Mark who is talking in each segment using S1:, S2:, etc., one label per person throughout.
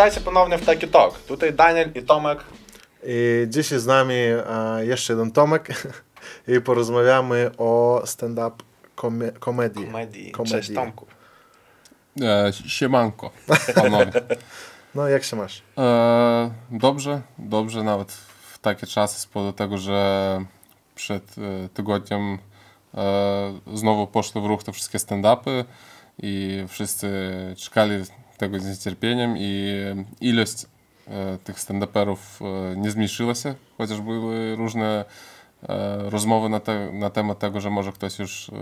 S1: witajcie ponownie w Taki Talk. Tutaj Daniel i Tomek.
S2: I dzisiaj z nami e, jeszcze jeden Tomek i porozmawiamy o stand-up kome- komedii.
S1: Komedii.
S2: Komedii.
S1: Cześć Tomku.
S3: E, siemanko, panowie.
S2: No jak się masz?
S3: E, dobrze, dobrze nawet w takie czasy z powodu tego, że przed e, tygodniem e, znowu poszły w ruch te wszystkie stand-upy i wszyscy czekali tego z niecierpieniem i ilość e, tych stand-uperów e, nie zmniejszyła się, chociaż były różne e, rozmowy na, te, na temat tego, że może ktoś już e,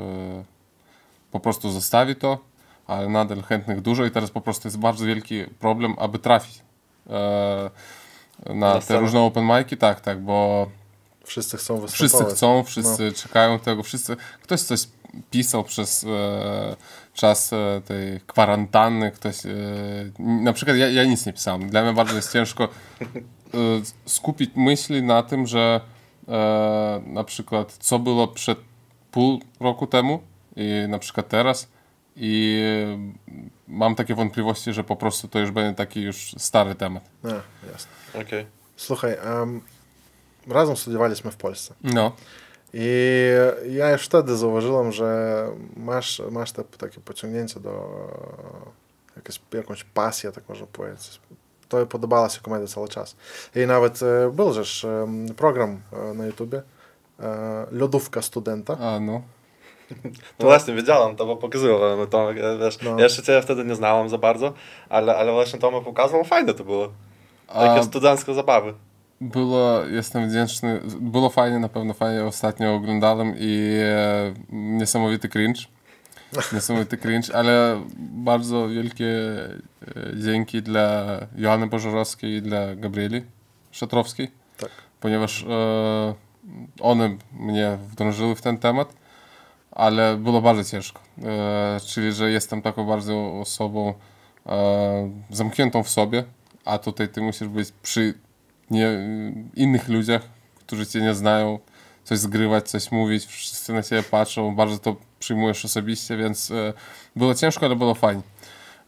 S3: po prostu zostawi to, ale nadal chętnych dużo i teraz po prostu jest bardzo wielki problem, aby trafić e, na
S1: Na
S3: te
S1: scenę.
S3: różne open mic'i, tak, tak, bo
S2: Wszyscy chcą występować.
S3: wszyscy chcą, wszyscy czekają tego, wszyscy, ktoś coś pisał przez e, czas e, tej kwarantanny, ktoś, e, na przykład ja, ja nic nie pisałem, dla mnie bardzo jest ciężko e, skupić myśli na tym, że e, na przykład co było przed pół roku temu i na przykład teraz i e, mam takie wątpliwości, że po prostu to już będzie taki już stary temat.
S2: A, jasne.
S1: Okej.
S2: Słuchaj, em, razem studiowaliśmy w Polsce.
S3: No.
S2: I ja już wtedy zauważyłem, że masz, masz te takie pociągnięcie do e, jakieś, jakąś pasję, tak można powiedzieć. To podobała się komedia cały czas. I nawet e, był też em, program e, na YouTubie e, Lodówka studenta.
S3: A, no.
S1: No właśnie, wiedziałem, to bo pokazywał no, Tomek, e, wiesz,
S2: No.
S1: ja jeszcze Cię wtedy nie znałem za bardzo, ale, ale właśnie Tomek pokazał, fajne to było. Takie
S3: A-
S1: studenckie zabawy.
S3: Było, jestem wdzięczny. Było fajnie, na pewno fajnie. Ostatnio oglądałem i e, niesamowity cringe. Niesamowity cringe, ale bardzo wielkie e, dzięki dla Joanny Bożorowskiej i dla Gabrieli Szatrowskiej,
S2: Tak.
S3: ponieważ e, one mnie wdrążyły w ten temat, ale było bardzo ciężko. E, czyli, że jestem taką bardzo osobą e, zamkniętą w sobie, a tutaj ty musisz być przy nie, innych ludziach, którzy cię nie znają, coś zgrywać, coś mówić, wszyscy na ciebie patrzą, bardzo to przyjmujesz osobiście, więc e, było ciężko, ale było fajnie.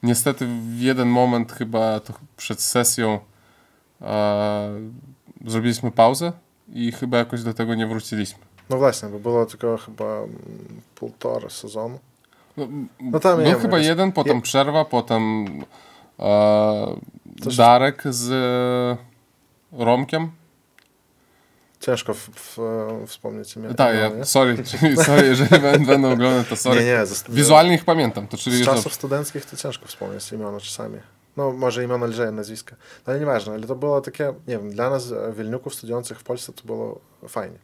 S3: Niestety w jeden moment chyba przed sesją e, zrobiliśmy pauzę i chyba jakoś do tego nie wróciliśmy.
S2: No właśnie, bo było tylko chyba mm, półtora sezonu.
S3: No,
S2: No tam,
S3: Był
S2: wiem,
S3: chyba
S2: jakoś-
S3: jeden, potem
S2: je-
S3: przerwa, potem e, Darek z Romkiem.
S2: Ciężko w, w, wspomnieć imię.
S3: Tak, ja,
S2: nie?
S3: sorry, sorry, jeżeli będę, oglądał, to sorry.
S2: Nie, nie,
S3: Wizualnie ich pamiętam, to czyli
S2: Z czasów studenckich to ciężko wspomnieć imiona czasami. No, może imiona lżej, nazwiska. No, ale nieważne, ale to było takie, nie wiem, dla nas, e, wielniuków studiujących w Polsce, to było fajnie.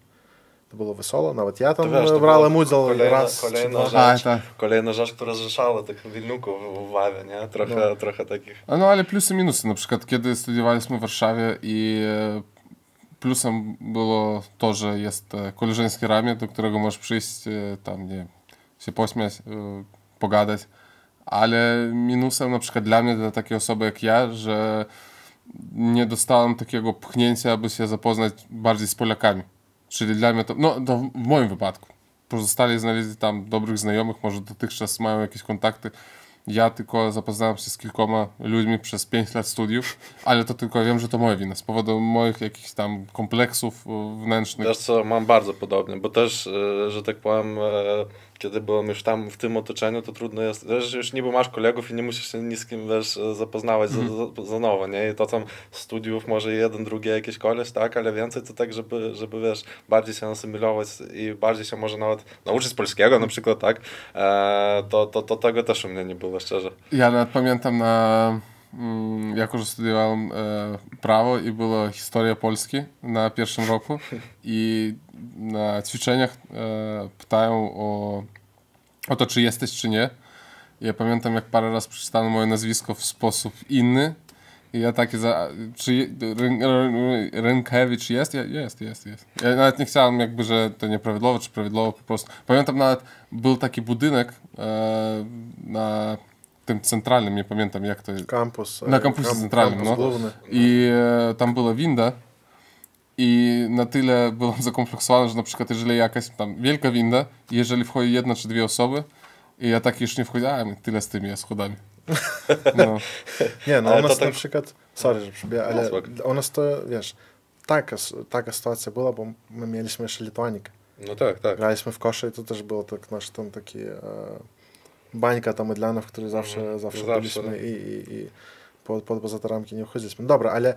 S2: To było wesoło, nawet ja tam
S1: To wiesz, to
S2: brałem
S1: było
S2: udział
S1: kolejna-
S2: raz czy
S1: kolejna
S2: dwa.
S1: rzecz.
S3: A, tak.
S1: Kolejna rzecz, która zrzeszała tych wilnuków w Ławie, nie? Trochę,
S2: No.
S1: trochę takich.
S3: A No ale plusy i minusy. Na przykład kiedy studiowaliśmy w Warszawie i plusem było to, że jest koleżeńskie ramię, do którego możesz przyjść, tam nie się pośmiać, pogadać. Ale minusem na przykład dla mnie, dla takiej osoby jak ja, że nie dostałem takiego pchnięcia, aby się zapoznać bardziej z Polakami. Czyli dla mnie to, no to w moim wypadku. Pozostali znaleźli tam dobrych znajomych, może dotychczas mają jakieś kontakty. Ja tylko zapoznałem się z kilkoma ludźmi przez 5 lat studiów, ale to tylko wiem, że to moja wina. Z powodu moich jakichś tam kompleksów e, wnętrznych.
S1: Wiesz co, mam bardzo podobnie, bo też, e, że tak powiem, e, kiedy byłem już tam w tym otoczeniu, to trudno jest, wiesz, już niby masz kolegów i nie musisz się ni z kim, wiesz, e, zapoznawać za, za, za nowo, nie? I to tam studiów może jeden, drugi jakiś koleś, tak, ale więcej to tak, żeby, żeby wiesz, bardziej się asymilować i bardziej się może nawet nauczyć polskiego na przykład, tak, e, to, to, to tego też u mnie nie było, szczerze.
S3: Ja nawet pamiętam na, jako że studiowałem prawo i była historia Polski na pierwszym roku i na ćwiczeniach pytają o, o to, czy jesteś, czy nie. Ja pamiętam, jak parę razy przeczytano moje nazwisko w sposób inny i ja takie za... Czy Rynkiewicz jest? Ja, jest, jest, jest. Ja nawet nie chciałem jakby, że to nieprawidłowo, czy prawidłowo po prostu. Pamiętam nawet, był taki budynek na tym centralnym, nie pamiętam jak to jest.
S2: Kampus. e,
S3: Na kampusie
S2: kamp-
S3: centralnym,
S2: kampus
S3: no.
S2: główny.
S3: I e, tam była winda i na tyle byłem zakompleksowany, że na przykład jeżeli jakaś tam wielka winda, jeżeli wchodzi jedna czy dwie osoby i ja tak już nie wchodziłem, tyle z tymi schodami. No.
S2: Nie, no
S1: Ale
S2: u nas
S1: to tak-
S2: na przykład, sorry, że przybiję, ale
S1: spoko.
S2: u nas to, wiesz, taka, taka sytuacja była, bo my mieliśmy jeszcze Lituanikę.
S1: No tak, tak.
S2: Graliśmy w kosze i to też było tak nasz tam taki e, bańka tam Mydlana, w której zawsze,
S1: Mhm.
S2: zawsze,
S1: Zawsze,
S2: byliśmy i, i, i po, po, poza te ramki nie uchodziliśmy. Dobra, ale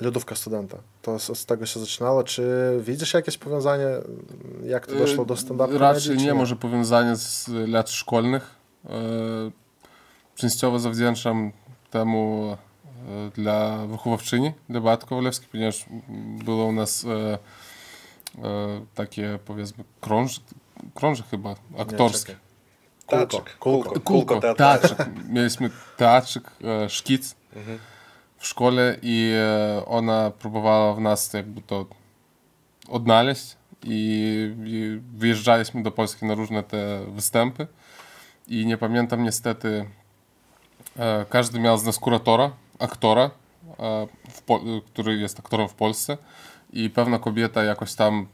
S2: lodówka studenta, to z, z tego się zaczynało. Czy widzisz jakieś powiązanie, jak to doszło do stand-upu?
S3: Raczej
S2: czy
S3: nie, może powiązanie z lat szkolnych. E, Częściowo zawdzięczam temu e, dla wychowawczyni, dla Beaty Kowalewskiej, ponieważ było u nas takie, powiedzmy, krąż, krąże chyba,
S2: Nie,
S3: aktorskie.
S2: czekaj. Kulko,
S1: Taczyk,
S2: kulko.
S1: kulko,
S3: Kulko,
S1: teatralne.
S3: teatrzyk. Mieliśmy teatrzyk, e, szkic
S1: Mhm.
S3: w szkole i e, ona próbowała w nas jakby to odnaleźć i, i wyjeżdżaliśmy do Polski na różne te występy i nie pamiętam niestety e, każdy miał z nas kuratora, aktora, który jest aktorem w Polsce i pewna kobieta jakoś tam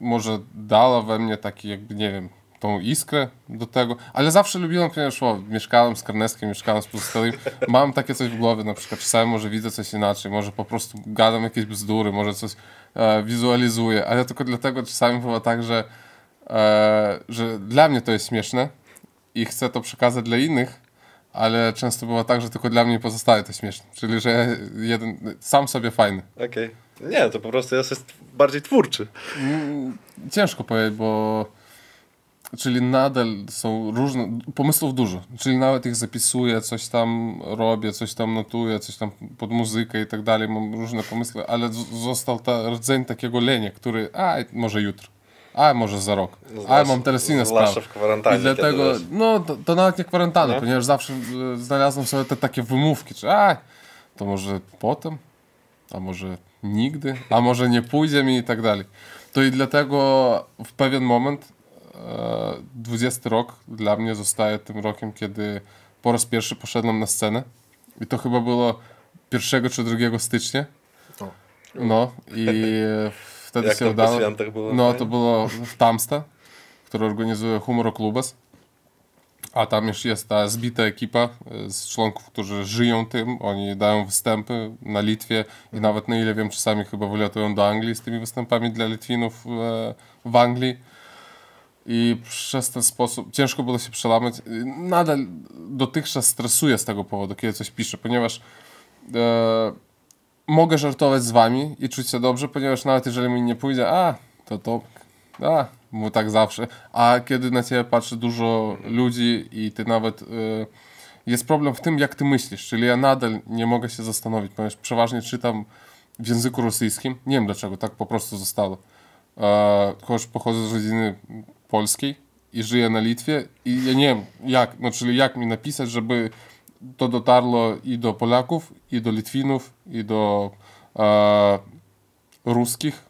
S3: może dała we mnie taki jakby, nie wiem, tą iskrę do tego, ale zawsze lubiłem, ponieważ o, mieszkałem z Karneskiem, mieszkałem z pozostałymi, mam takie coś w głowie, na przykład czasami może widzę coś inaczej, może po prostu gadam jakieś bzdury, może coś e, wizualizuję, ale tylko dlatego czasami było tak, że, e, że dla mnie to jest śmieszne i chcę to przekazać dla innych, ale często było tak, że tylko dla mnie pozostaje to śmieszne, czyli że jeden, sam sobie fajny.
S1: Okej. Nie, to po prostu jest, jest bardziej twórczy.
S3: Mm, Ciężko powiedzieć, bo czyli nadal są różne, pomysłów dużo, czyli nawet ich zapisuję, coś tam robię, coś tam notuję, coś tam pod muzykę i tak dalej, mam różne pomysły, ale został ta rdzeń takiego lenia, który, a może jutro, a może za rok, a mam teraz inne sprawy.
S1: w kwarantannie,
S3: I dlatego, no to, to nawet nie kwarantanna,
S1: No.
S3: ponieważ zawsze e, znalazłem sobie te takie wymówki, czy a, to może potem, a może nigdy, a może nie pójdzie mi i tak dalej. To i dlatego w pewien moment, 20 rok dla mnie zostaje tym rokiem, kiedy po raz pierwszy poszedłem na scenę. I to chyba było 1 czy 2 stycznia. No i wtedy
S1: Jak
S3: się udało.
S1: było?
S3: No to było w Tamsta, który organizuje Humoroklubas. A tam już jest ta zbita ekipa e, z członków, którzy żyją tym. Oni dają występy na Litwie i nawet na ile wiem, czasami chyba wylatują do Anglii z tymi występami dla Litwinów e, w Anglii. I przez ten sposób ciężko było się przełamać. Nadal dotychczas stresuję z tego powodu, kiedy coś piszę, ponieważ e, mogę żartować z wami i czuć się dobrze, ponieważ nawet jeżeli mi nie pójdzie, a to to, a, bo tak zawsze. A kiedy na ciebie patrzy dużo ludzi i ty nawet. E, jest problem w tym, jak ty myślisz, czyli ja nadal nie mogę się zastanowić, ponieważ przeważnie czytam w języku rosyjskim. Nie wiem dlaczego, tak po prostu zostało. E, pochodzę z rodziny polskiej i żyję na Litwie i ja nie wiem jak, no czyli jak mi napisać, żeby to dotarło i do Polaków, i do Litwinów, i do e, ruskich,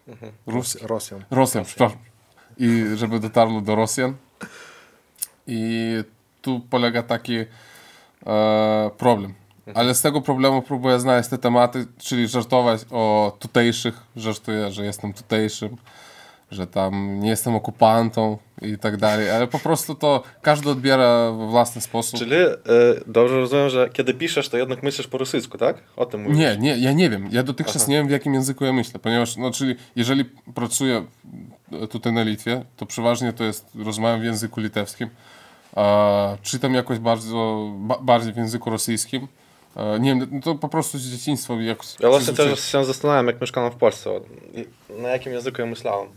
S3: ruskich,
S2: Rosjan.
S3: Rosjan, przepraszam, i żeby dotarło do Rosjan. I tu polega taki e, problem. Ale z tego problemu próbuję znaleźć te tematy, czyli żartować o tutejszych, żartuję, że jestem tutejszym, że tam nie jestem okupantą i tak dalej, ale po prostu to każdy odbiera w własny sposób.
S1: Czyli e, dobrze rozumiem, że kiedy piszesz, to jednak myślisz po rosyjsku, tak? O tym mówisz.
S3: Nie, nie, ja nie wiem. Ja dotychczas
S1: Aha.
S3: nie wiem, w jakim języku ja myślę, ponieważ, no, czyli jeżeli pracuję tutaj na Litwie, to przeważnie to jest, rozmawiam w języku litewskim, a, czytam jakoś bardzo, ba, bardziej w języku rosyjskim. A, nie wiem, no to po prostu z dzieciństwa jakoś...
S1: Ja właśnie też się zastanawiam, jak mieszkałem w Polsce. Na jakim języku ja myślałem.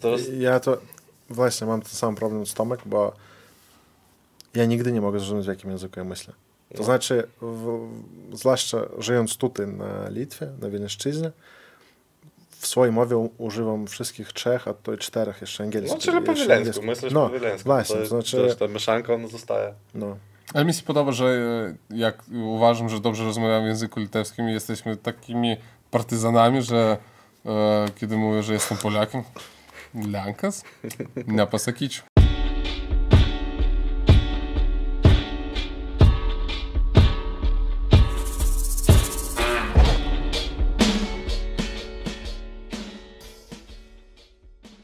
S1: To jest,
S2: Ja to właśnie mam ten sam problem z Tomek, bo ja nigdy nie mogę zrozumieć, w jakim języku ja myślę. To
S1: No.
S2: znaczy, w, zwłaszcza żyjąc tutaj na Litwie, na Wileńszczyźnie, w swojej mowie używam wszystkich trzech, a to i czterech jeszcze angielskich.
S1: no, czyli po wileńsku, myślisz
S2: no,
S1: po wileńsku.
S2: Właśnie,
S1: to,
S2: znaczy,
S1: Też ta mieszanka, ona zostaje.
S2: no,
S3: Ale mi się podoba, że e, jak uważam, że dobrze rozmawiam w języku litewskim i jesteśmy takimi partyzanami, że kiedy mówię, że jestem Polakiem, Lenkas, nepasakyčiau.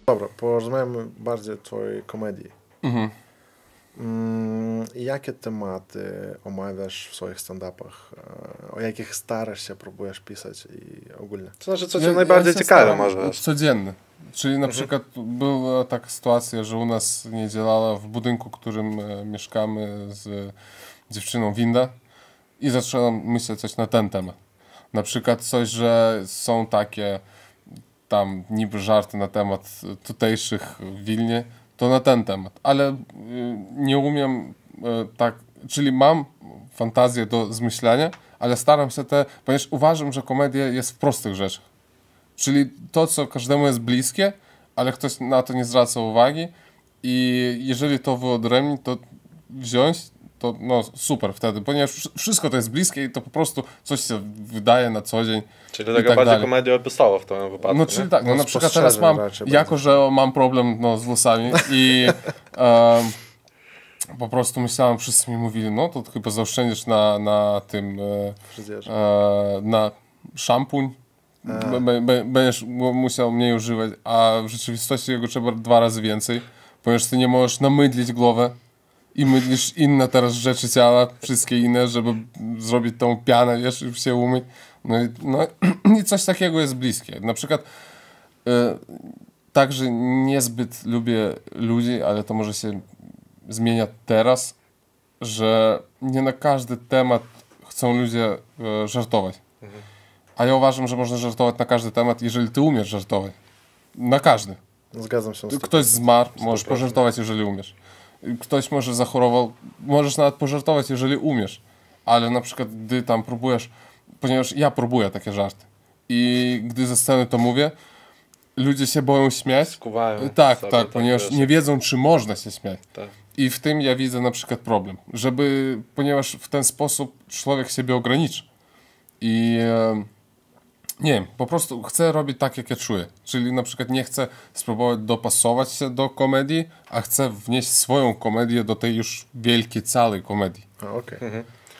S2: dobra, porozmawiamy bardziej o twojej komedii.
S3: Mhm.
S2: Mm, jakie tematy omawiasz w swoich stand-upach? E, o jakich starasz się, próbujesz pisać i ogólnie?
S1: To znaczy, co cię najbardziej
S3: się
S1: ciekawe może. wiesz?
S3: Codzienny. Czyli na przykład była taka sytuacja, że u nas nie działała w budynku, w którym e, mieszkamy z dziewczyną winda i zacząłem myśleć coś na ten temat. Na przykład coś, że są takie tam niby żarty na temat tutejszych w Wilnie, to na ten temat. Ale y, nie umiem y, tak, czyli mam fantazję do zmyślania, ale staram się te, ponieważ uważam, że komedia jest w prostych rzeczach. Czyli to, co każdemu jest bliskie, ale ktoś na to nie zwraca uwagi i jeżeli to wyodrębni, to wziąć, to no super wtedy, ponieważ wsz- wszystko to jest bliskie i to po prostu coś się wydaje na co dzień.
S1: Czyli taka
S3: tak
S1: bardziej
S3: dalej.
S1: komedia opisowa w tym wypadku.
S3: No
S1: nie?
S3: czyli tak, no,
S2: No,
S3: na przykład teraz mam, jako że mam problem no, z włosami i em, po prostu myślałem, wszyscy mi mówili, no to chyba zaoszczędzisz na, na tym, e, e, na szampuń, b- będziesz mu- musiał mniej używać, a w rzeczywistości jego trzeba dwa razy więcej, ponieważ ty nie możesz namydlić głowę i mydlisz inne teraz rzeczy ciała, wszystkie inne, żeby zrobić tą pianę, wiesz, i się umyć. No i, no, i coś takiego jest bliskie. Na przykład e, także niezbyt lubię ludzi, ale to może się zmienia teraz, że nie na każdy temat chcą ludzie e, żartować. A ja uważam, że można żartować na każdy temat, jeżeli ty umiesz żartować. Na każdy.
S2: Zgadzam się z tym.
S3: Ktoś zmarł, możesz pożartować, jeżeli umiesz. Ktoś może zachorował, możesz nawet pożartować, jeżeli umiesz. Ale na przykład, gdy tam próbujesz, ponieważ ja próbuję takie żarty i gdy ze sceny to mówię, ludzie się boją śmiać.
S1: Skuwają
S3: Tak,
S1: sobie,
S3: tak, ponieważ
S1: wiesz.
S3: nie wiedzą, czy można się śmiać.
S1: Tak.
S3: I w tym ja widzę na przykład problem, żeby, ponieważ w ten sposób człowiek siebie ograniczy. I e, nie wiem, po prostu chcę robić tak, jak ja czuję. Czyli na przykład nie chcę spróbować dopasować się do komedii, a chcę wnieść swoją komedię do tej już wielkiej, całej komedii.
S2: A, okej.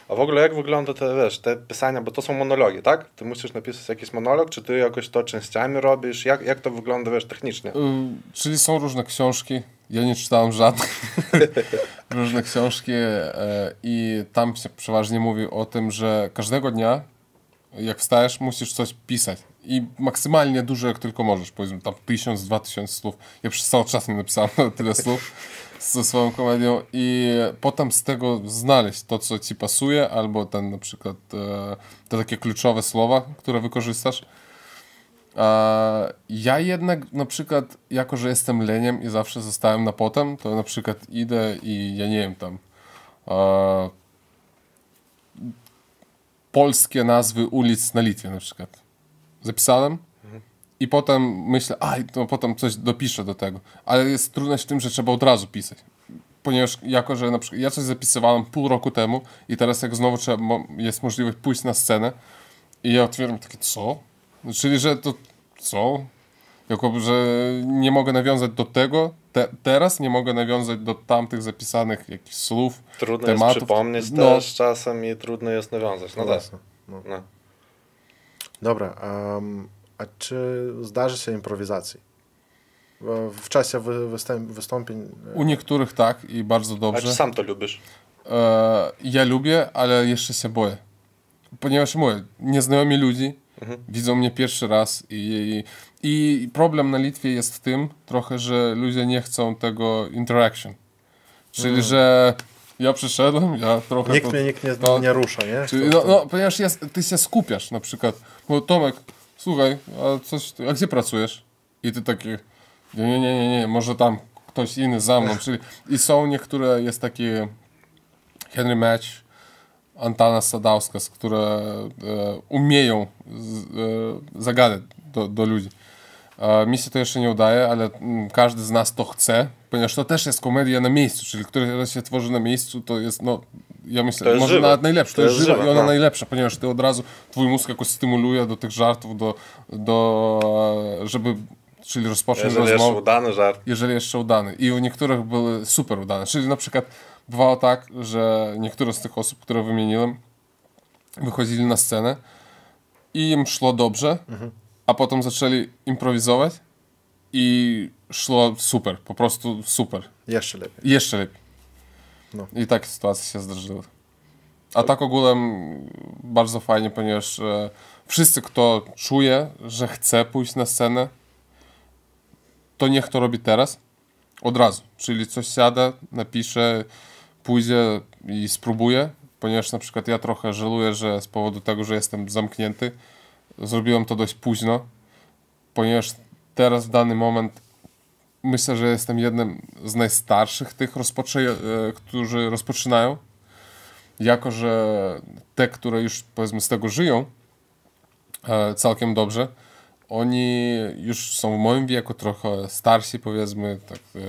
S1: A w ogóle jak wygląda te, wiesz, te pisania, bo to są monologi, tak? Ty musisz napisać jakiś monolog, czy ty jakoś to częściami robisz? Jak, jak to wygląda, wiesz, technicznie?
S3: Czyli są różne książki. Ja nie czytałem żadnej. różne książki e, i tam się przeważnie mówi o tym, że każdego dnia, jak wstajesz, musisz coś pisać. I maksymalnie dużo, jak tylko możesz. Powiedzmy tam tysiąc, dwa tysiące słów. Ja przez cały czas nie napisałem tyle słów ze swoją komedią i potem z tego znaleźć to, co ci pasuje, albo ten na przykład e, te takie kluczowe słowa, które wykorzystasz. A ja jednak na przykład, jako że jestem leniem i zawsze zostałem na potem, to na przykład idę i ja nie wiem tam e, polskie nazwy ulic na Litwie na przykład. Zapisałem i potem myślę, a to potem coś dopiszę do tego. Ale jest trudność w tym, że trzeba od razu pisać. Ponieważ jako, że na przykład ja coś zapisywałem pół roku temu i teraz jak znowu trzeba, jest możliwość pójść na scenę i ja otwieram takie, co? Czyli, że to co? Jako, że nie mogę nawiązać do tego, te, teraz nie mogę nawiązać do tamtych zapisanych jakichś słów,
S1: Trudno
S3: tematów.
S1: jest przypomnieć
S3: No.
S1: też czasem i trudno jest nawiązać. No tak.
S2: No.
S1: No.
S2: Dobra, em, a czy zdarzy się improwizacji? W- czasie wy, występ, wystąpień. e,
S3: U niektórych tak i bardzo
S1: A
S3: dobrze.
S1: czy sam to lubisz?
S3: E, ja lubię, ale jeszcze się boję. Ponieważ mówię, nieznajomi ludzi widzą mnie pierwszy raz i, i, i problem na Litwie jest w tym trochę, że ludzie nie chcą tego interaction. Czyli, że ja przyszedłem, ja trochę...
S2: Nikt
S3: to-
S2: mnie nikt nie,
S3: to-
S2: nie rusza, nie?
S3: Czyli, no, no, ponieważ jest, ty się skupiasz na przykład. Bo Tomek, słuchaj, a, coś, a gdzie pracujesz? I ty taki, nie, nie, nie, nie, nie, może tam ktoś inny za mną. Czyli, I są niektóre, jest taki Henry Match, Antana Sadauskas, które e, umieją e, zagadać do, do ludzi. Mi się to jeszcze nie udaje, ale mm, każdy z nas to chce, ponieważ to też jest komedia na miejscu, czyli która się tworzy na miejscu, to jest, no, ja myślę,
S1: To jest
S3: może
S1: żywe.
S3: nawet najlepsze, to,
S1: To
S3: jest żywe, i ona
S1: no.
S3: najlepsza, ponieważ ty od razu, twój mózg jakoś stymuluje do tych żartów, do, do żeby, czyli rozpocząć
S1: Jeżeli jeszcze
S3: rozmowę
S1: udany żart.
S3: jeżeli jeszcze udany. I u niektórych były super udane. Czyli na przykład bywało tak, że niektóre z tych osób, które wymieniłem, wychodzili na scenę i im szło dobrze, a potem zaczęli improwizować i szło super, po prostu super.
S2: Jeszcze lepiej.
S3: Jeszcze lepiej.
S2: No.
S3: I takie sytuacje się zdarzyły. A tak ogółem bardzo fajnie, ponieważ e, wszyscy, kto czuje, że chce pójść na scenę, to niech to robi teraz, od razu. Czyli coś siada, napisze, pójdzie i spróbuje, ponieważ na przykład ja trochę żaluję, że z powodu tego, że jestem zamknięty, zrobiłem to dość późno, ponieważ teraz w dany moment myślę, że jestem jednym z najstarszych tych, rozpoczy- e, którzy rozpoczynają. Jako, że te, które już powiedzmy z tego żyją e, całkiem dobrze, oni już są w moim wieku, trochę starsi powiedzmy, tak, e,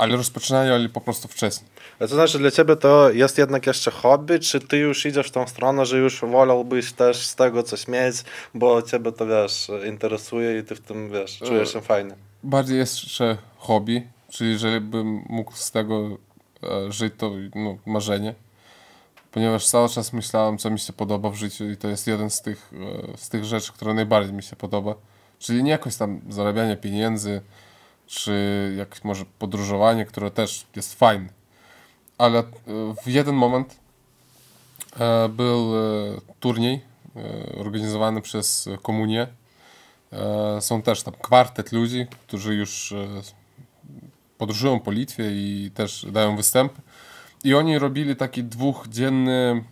S3: ale rozpoczynają ale po prostu wcześniej.
S1: A to znaczy dla ciebie to jest jednak jeszcze hobby, czy ty już idziesz w tą stronę, że już wolałbyś też z tego coś mieć, bo ciebie to wiesz, interesuje i ty w tym wiesz, czujesz się fajnie.
S3: Bardziej jeszcze hobby, czyli jeżeli bym mógł z tego e, żyć, to no, marzenie. Ponieważ cały czas myślałem, co mi się podoba w życiu i to jest jeden z tych, e, z tych rzeczy, które najbardziej mi się podoba. Czyli nie jakoś tam zarabianie pieniędzy, czy jakieś może podróżowanie, które też jest fajne. Ale e, w jeden moment e, był e, turniej organizowany przez komunię. Są też tam kwartet ludzi, którzy już podróżują po Litwie i też dają występy. I oni robili taki dwudzienny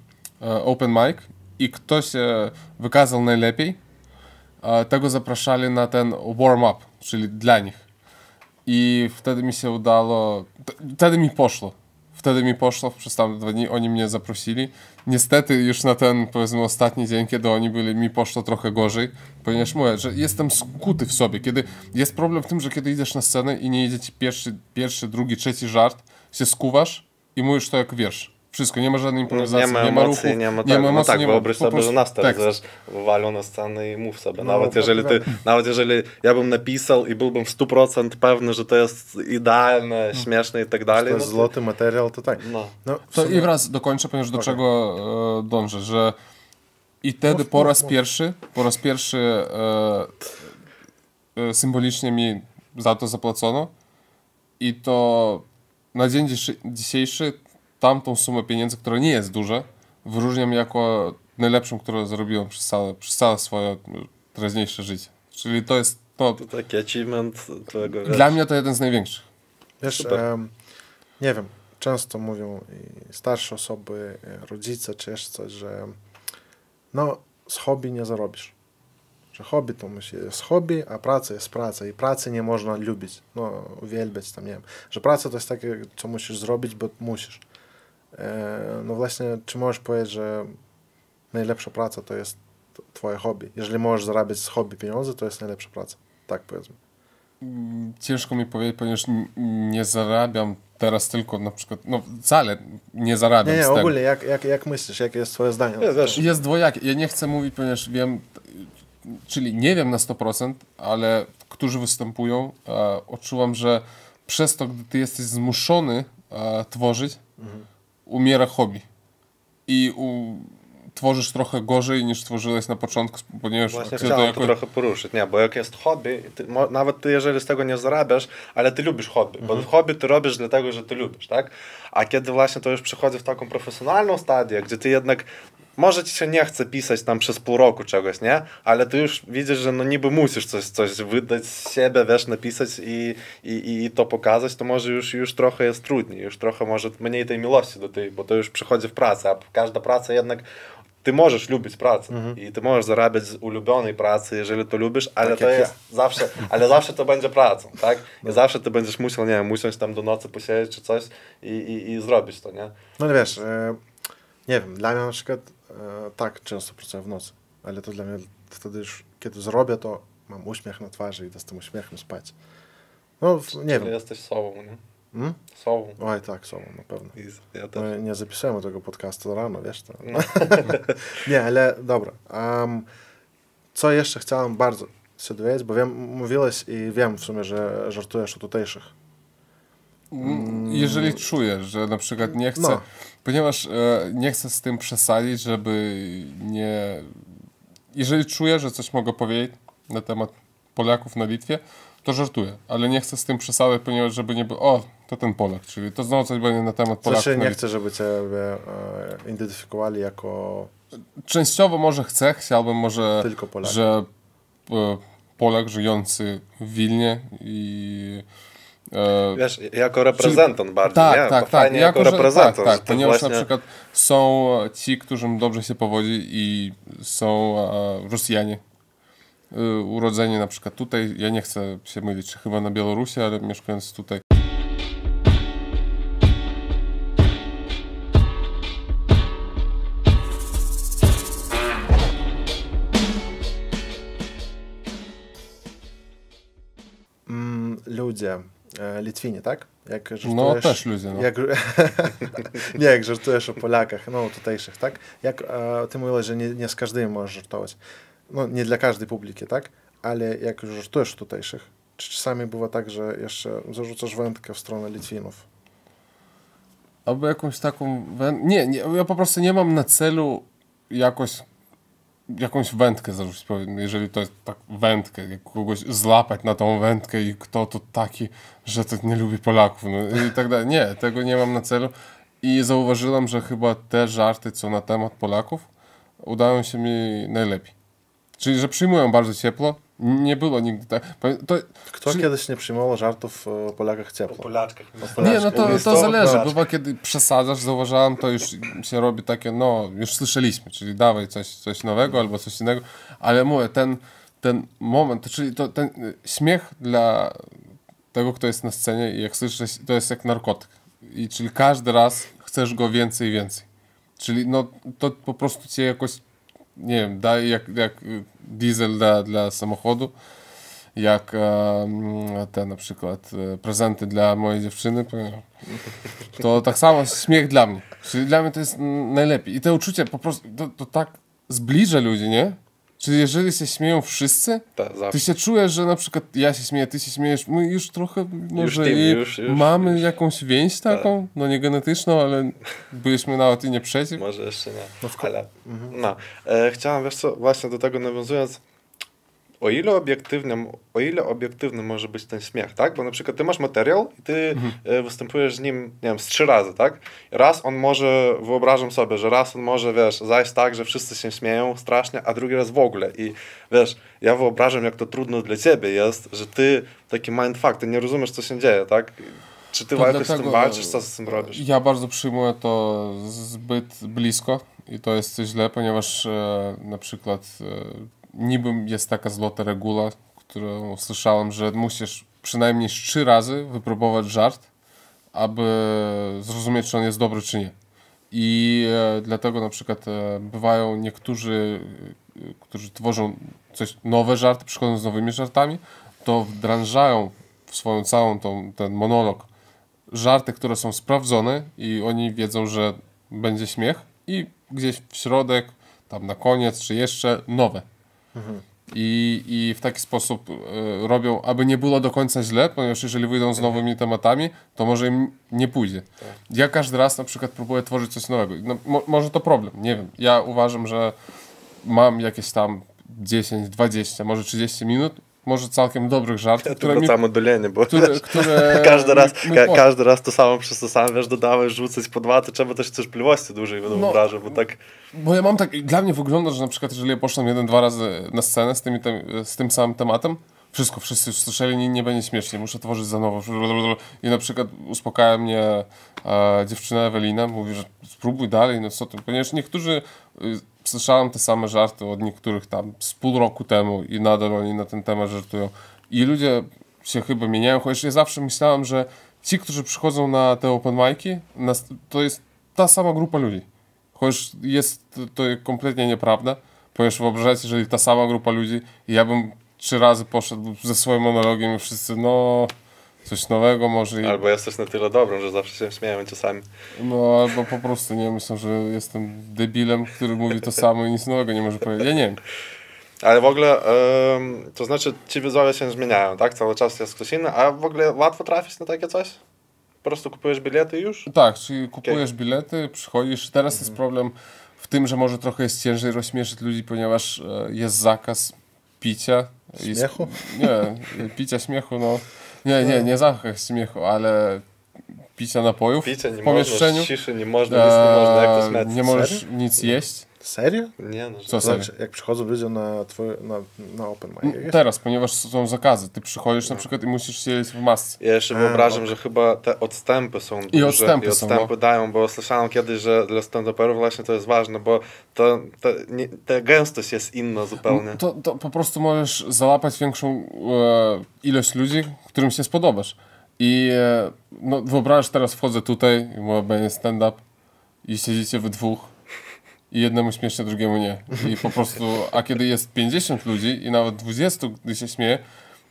S3: e, open mic i kto się wykazał najlepiej, tego zapraszali na ten warm-up, czyli dla nich. I wtedy mi się udało, wtedy mi poszło. Wtedy mi poszło, przez tam dwa dni oni mnie zaprosili. Niestety już na ten, powiedzmy, ostatni dzień, kiedy oni byli, mi poszło trochę gorzej, ponieważ mówię, że jestem skuty w sobie. Kiedy jest problem w tym, że kiedy idziesz na scenę i nie idzie ci pierwszy, pierwszy drugi, trzeci żart, się skuwasz i mówisz to jak wiesz. Wszystko, nie ma żadnej improwizacji,
S1: Nie ma
S3: nie ma
S1: emocji,
S3: ruchu,
S1: nie ma
S3: nie
S1: tak,
S3: ma
S1: no
S3: emocji,
S1: tak,
S3: nie ma
S1: wyobraź sobie,
S3: prostu
S1: że nas wiesz, walią na scenę i mów sobie.
S2: No,
S1: nawet, jeżeli ty,
S2: prawda.
S1: nawet jeżeli ja bym napisał i byłbym w 100% pewny, że to jest idealne, śmieszne i tak
S2: To
S1: dalej,
S2: jest
S1: no,
S2: złoty materiał, to tak.
S1: no.
S2: No,
S3: To i wraz dokończę, ponieważ do
S2: Okej.
S3: czego e, dążę, że i wtedy po raz pierwszy, po raz pierwszy e, e, symbolicznie mi za to zapłacono i to na dzień dzisiejszy, dzisiejszy tamtą sumę pieniędzy, która nie jest duża, wyróżniam jako najlepszą, którą zrobiłem przez całe, przez całe swoje teraźniejsze życie. Czyli to jest to,
S1: To taki achievement wiesz,
S3: dla mnie to jeden z największych.
S2: Wiesz, em, nie wiem, często mówią i starsze osoby, e, rodzice czy jeszcze coś, że no z hobby nie zarobisz. Że hobby to musi jest hobby, a praca jest praca i pracy nie można lubić, no uwielbiać tam, nie wiem. Że praca to jest takie, co musisz zrobić, bo musisz. E, no właśnie, czy możesz powiedzieć, że najlepsza praca to jest twoje hobby? Jeżeli możesz zarabiać z hobby pieniądze, to jest najlepsza praca. Tak powiedzmy.
S3: Ciężko mi powiedzieć, ponieważ nie zarabiam teraz tylko na przykład, no wcale nie zarabiam
S2: Nie, nie,
S3: z tego.
S2: ogólnie, jak, jak, jak myślisz, jakie jest twoje zdanie?
S1: Nie, wiesz,
S3: Jest dwojakie. Ja nie chcę mówić, ponieważ wiem, czyli nie wiem na 100%, ale którzy występują, e, odczuwam, że przez to, gdy ty jesteś zmuszony e, tworzyć, umiera hobby. I u, tworzysz trochę gorzej niż tworzyłeś na początku, ponieważ
S1: Właśnie chciałem to trochę poruszyć, nie, bo jak jest hobby, ty, nawet ty jeżeli z tego nie zarabiasz, ale ty lubisz hobby, bo hobby ty robisz dlatego, że ty lubisz, tak? A kiedy właśnie to już przychodzi w taką profesjonalną stadię, gdzie ty jednak może ci się nie chce pisać tam przez pół roku czegoś, nie? Ale ty już widzisz, że no niby musisz coś, coś wydać z siebie, wiesz, napisać i, i, i to pokazać, to może już, już trochę jest trudniej, już trochę może mniej tej miłości do tej, bo to już przychodzi w pracę, a każda praca jednak ty możesz lubić pracę i ty możesz zarabiać z ulubionej pracy, jeżeli to lubisz, ale
S2: Tak
S1: to jest zawsze, ale zawsze to będzie pracą, tak? I zawsze ty będziesz musiał, nie wiem, usiąść tam do nocy posiedzieć czy coś i, i, i zrobić to, nie?
S2: No wiesz, e, nie wiem, dla mnie na przykład tak często pracuję w nocy, ale to dla mnie wtedy już, kiedy zrobię, to mam uśmiech na twarzy i idę z tym uśmiechem spać. No, nie
S1: Ale
S2: wiem.
S1: jesteś sobą, nie?
S2: Hmm?
S1: Sobą.
S2: Oj, tak, są, na pewno.
S1: Ja też.
S2: No, nie zapisujemy tego podcastu rano, wiesz to.
S1: No.
S2: nie, ale dobra. Um, co jeszcze chciałem bardzo się dowiedzieć, bo wiem, mówiłeś i wiem w sumie, że żartujesz o tutejszych.
S3: Jeżeli czuję, że na przykład nie chcę,
S2: No.
S3: ponieważ e, nie chcę z tym przesadzić, żeby nie. Jeżeli czuję, że coś mogę powiedzieć na temat Polaków na Litwie, to żartuję, ale nie chcę z tym przesadzać, ponieważ żeby nie było, o, to ten Polak, czyli to znowu coś będzie na temat Polaków
S2: Znaczy
S3: na
S2: nie chcę, żeby Ciebie e, identyfikowali jako
S3: Częściowo może chcę, chciałbym może,
S2: Tylko Polak.
S3: że e, Polak żyjący w Wilnie i
S1: Wiesz, jako reprezentant bardziej,
S3: tak,
S1: nie?
S3: tak,
S1: to
S3: tak.
S1: fajnie jako,
S3: że-
S1: reprezentant.
S3: Tak, tak, ponieważ
S1: właśnie...
S3: na przykład są ci, którym dobrze się powodzi i są e, Rosjanie e, urodzeni na przykład tutaj, ja nie chcę się mylić, czy chyba na Białorusi, ale mieszkając tutaj.
S2: mm, e, Litwini, tak? Jak
S3: No też ludzie, no.
S2: Jak, nie, jak żartujesz o Polakach, no tutejszych, tak? Jak e, ty mówiłeś, że nie, nie z każdym możesz żartować. No nie dla każdej publiki, tak? Ale jak już żartujesz o tutejszych, czy czasami bywa tak, że jeszcze zarzucasz wędkę w stronę Litwinów?
S3: Albo jakąś taką. Wę... Nie, nie, ja po prostu nie mam na celu jakoś jakąś wędkę zarzucić, powiem, jeżeli to jest tak wędkę, kogoś złapać na tą wędkę i kto to taki, że to nie lubi Polaków no, i tak dalej. Nie, tego nie mam na celu i zauważyłem, że chyba te żarty, co na temat Polaków, udają się mi najlepiej. Czyli, że przyjmują bardzo ciepło. Nie było nigdy tak. To,
S2: Kto
S3: Czyli-
S2: kiedyś nie przyjmował żartów o Polakach
S1: O
S2: ciepło?
S1: Polaczkach.
S3: Nie, no to, to zależy.
S1: Polaczków.
S3: Bywa, kiedy przesadzasz, zauważałem, to już się robi takie, no, już słyszeliśmy, czyli dawaj coś, coś nowego albo coś innego, ale mówię, ten, ten moment, czyli to, ten y, śmiech dla tego, kto jest na scenie i jak słyszysz, to jest jak narkotyk. I czyli każdy raz chcesz go więcej i więcej. Czyli no, to po prostu cię jakoś, nie wiem, daje jak, jak y, diesel dla, dla samochodu, jak e, te na przykład e, prezenty dla mojej dziewczyny, to tak samo śmiech dla mnie. Czyli dla mnie to jest mm, najlepiej. I te uczucie po prostu, to, to tak zbliża ludzi, nie? Czyli jeżeli się śmieją wszyscy,
S1: Tak,
S3: ty się czujesz, że na przykład ja się śmieję, ty się śmiejesz, my już trochę może
S1: team,
S3: i
S1: już- już-
S3: mamy
S1: już.
S3: jakąś więź taką, no nie genetyczną, ale byliśmy nawet i nie przeciw.
S1: Może jeszcze nie.
S2: No
S1: Ale, no. E, chciałem, wiesz co, właśnie do tego nawiązując, o ile obiektywnym, o ile obiektywny może być ten śmiech, tak? Bo na przykład ty masz materiał i ty e, występujesz z nim, nie wiem, z trzy razy, tak? Raz on może, wyobrażam sobie, że raz on może, wiesz, zajść tak, że wszyscy się śmieją strasznie, a drugi raz w ogóle. I wiesz, ja wyobrażam, jak to trudno dla ciebie jest, że ty taki mindfuck, ty nie rozumiesz, co się dzieje, tak? Czy ty jakoś z tym walczysz, co z tym robisz?
S3: Ja bardzo przyjmuję to zbyt blisko i to jest źle, ponieważ e, na przykład e, niby jest taka złota reguła, którą słyszałem, że musisz przynajmniej trzy razy wypróbować żart, aby zrozumieć, czy on jest dobry, czy nie. I e, dlatego na przykład e, bywają niektórzy, e, którzy tworzą coś nowe żarty, przychodzą z nowymi żartami, to wdrażają w swoją całą tą, ten monolog żarty, które są sprawdzone i oni wiedzą, że będzie śmiech i gdzieś w środek, tam na koniec, czy jeszcze nowe. I, I w taki sposób e, robią, aby nie było do końca źle, ponieważ jeżeli wyjdą z nowymi tematami, to może im nie pójdzie. Ja każdy raz na przykład próbuję tworzyć coś nowego. No, mo, może to problem, nie wiem. Ja uważam, że mam jakieś tam 10, 20, może 30 minut, może całkiem dobrych żartów,
S1: Ja
S3: które
S1: tu
S3: mi
S1: wracamy do leni, bo
S3: które, które
S1: każdy raz,
S3: mi- mi
S1: ka, każdy raz to samo przez to samo, wiesz, dodałeś, rzucać po dwa, to trzeba też cierpliwości dłużej, będę
S3: No.
S1: wyobrażał, bo tak,
S3: Bo ja mam tak, dla mnie wygląda, że na przykład jeżeli ja poszłem jeden, dwa razy na scenę z, tymi, tem, z tym samym tematem, wszystko, wszyscy już słyszeli, nie, nie będzie śmiesznie, muszę tworzyć za nowo. I na przykład uspokaja mnie e, dziewczyna Ewelina, mówi, że spróbuj dalej, no co ty, ponieważ niektórzy, y, słyszałem te same żarty od niektórych tam z pół roku temu i nadal oni na ten temat żartują. I ludzie się chyba mieniają, chociaż ja zawsze myślałem, że ci, którzy przychodzą na te open mic'i, to jest ta sama grupa ludzi. Chociaż jest to- kompletnie nieprawda, ponieważ wyobrażacie, jeżeli ta sama grupa ludzi, ja bym trzy razy poszedł ze swoim monologiem i wszyscy, no, coś nowego może i,
S1: albo jesteś na tyle dobrym, że zawsze się śmiejemy czasami.
S3: no, albo po prostu, nie, myślę, że jestem debilem, który mówi to samo i nic nowego nie może powiedzieć. Ja nie wiem.
S1: Ale w ogóle, em, to znaczy ci widzowie się zmieniają, tak? Cały czas jest ktoś inny, a w ogóle łatwo trafić na takie coś? Po prostu kupujesz bilety i już?
S3: Tak, czyli kupujesz bilety, przychodzisz. Teraz jest problem w tym, że może trochę jest ciężej rozśmieszyć ludzi, ponieważ e, jest zakaz picia. i
S2: Śmiechu?
S3: Nie, picia śmiechu, no. Nie, nie, nie zapach śmiechu, ale picia napojów
S1: Picia nie
S3: w pomieszczeniu.
S1: można, ciszy nie można, nic nie można, jak to śmiać.
S3: nie możesz nic jeść.
S2: Serio?
S1: Nie, no, że...
S3: Co
S2: To
S3: serio?
S2: znaczy, jak przychodzą ludzie na, twój, na, na open mic, jakieś?
S3: Teraz, ponieważ są zakazy. Ty przychodzisz na przykład i musisz siedzieć w masce.
S1: Ja jeszcze
S2: A,
S1: wyobrażam, że chyba te odstępy są duże
S3: odstępy
S1: i
S3: są,
S1: odstępy
S3: no.
S1: dają, bo słyszałem kiedyś, że dla stand-uperów właśnie to jest ważne, bo to, to nie, ta gęstość jest inna zupełnie.
S3: To, to po prostu możesz załapać większą e, ilość ludzi, którym się spodobasz. I e, no, wyobraź teraz wchodzę tutaj i mówię, będzie stand-up i siedzicie we dwóch i jednemu śmiesznie, drugiemu nie. I po prostu, a kiedy jest 50 ludzi i nawet 20, gdy się śmieje,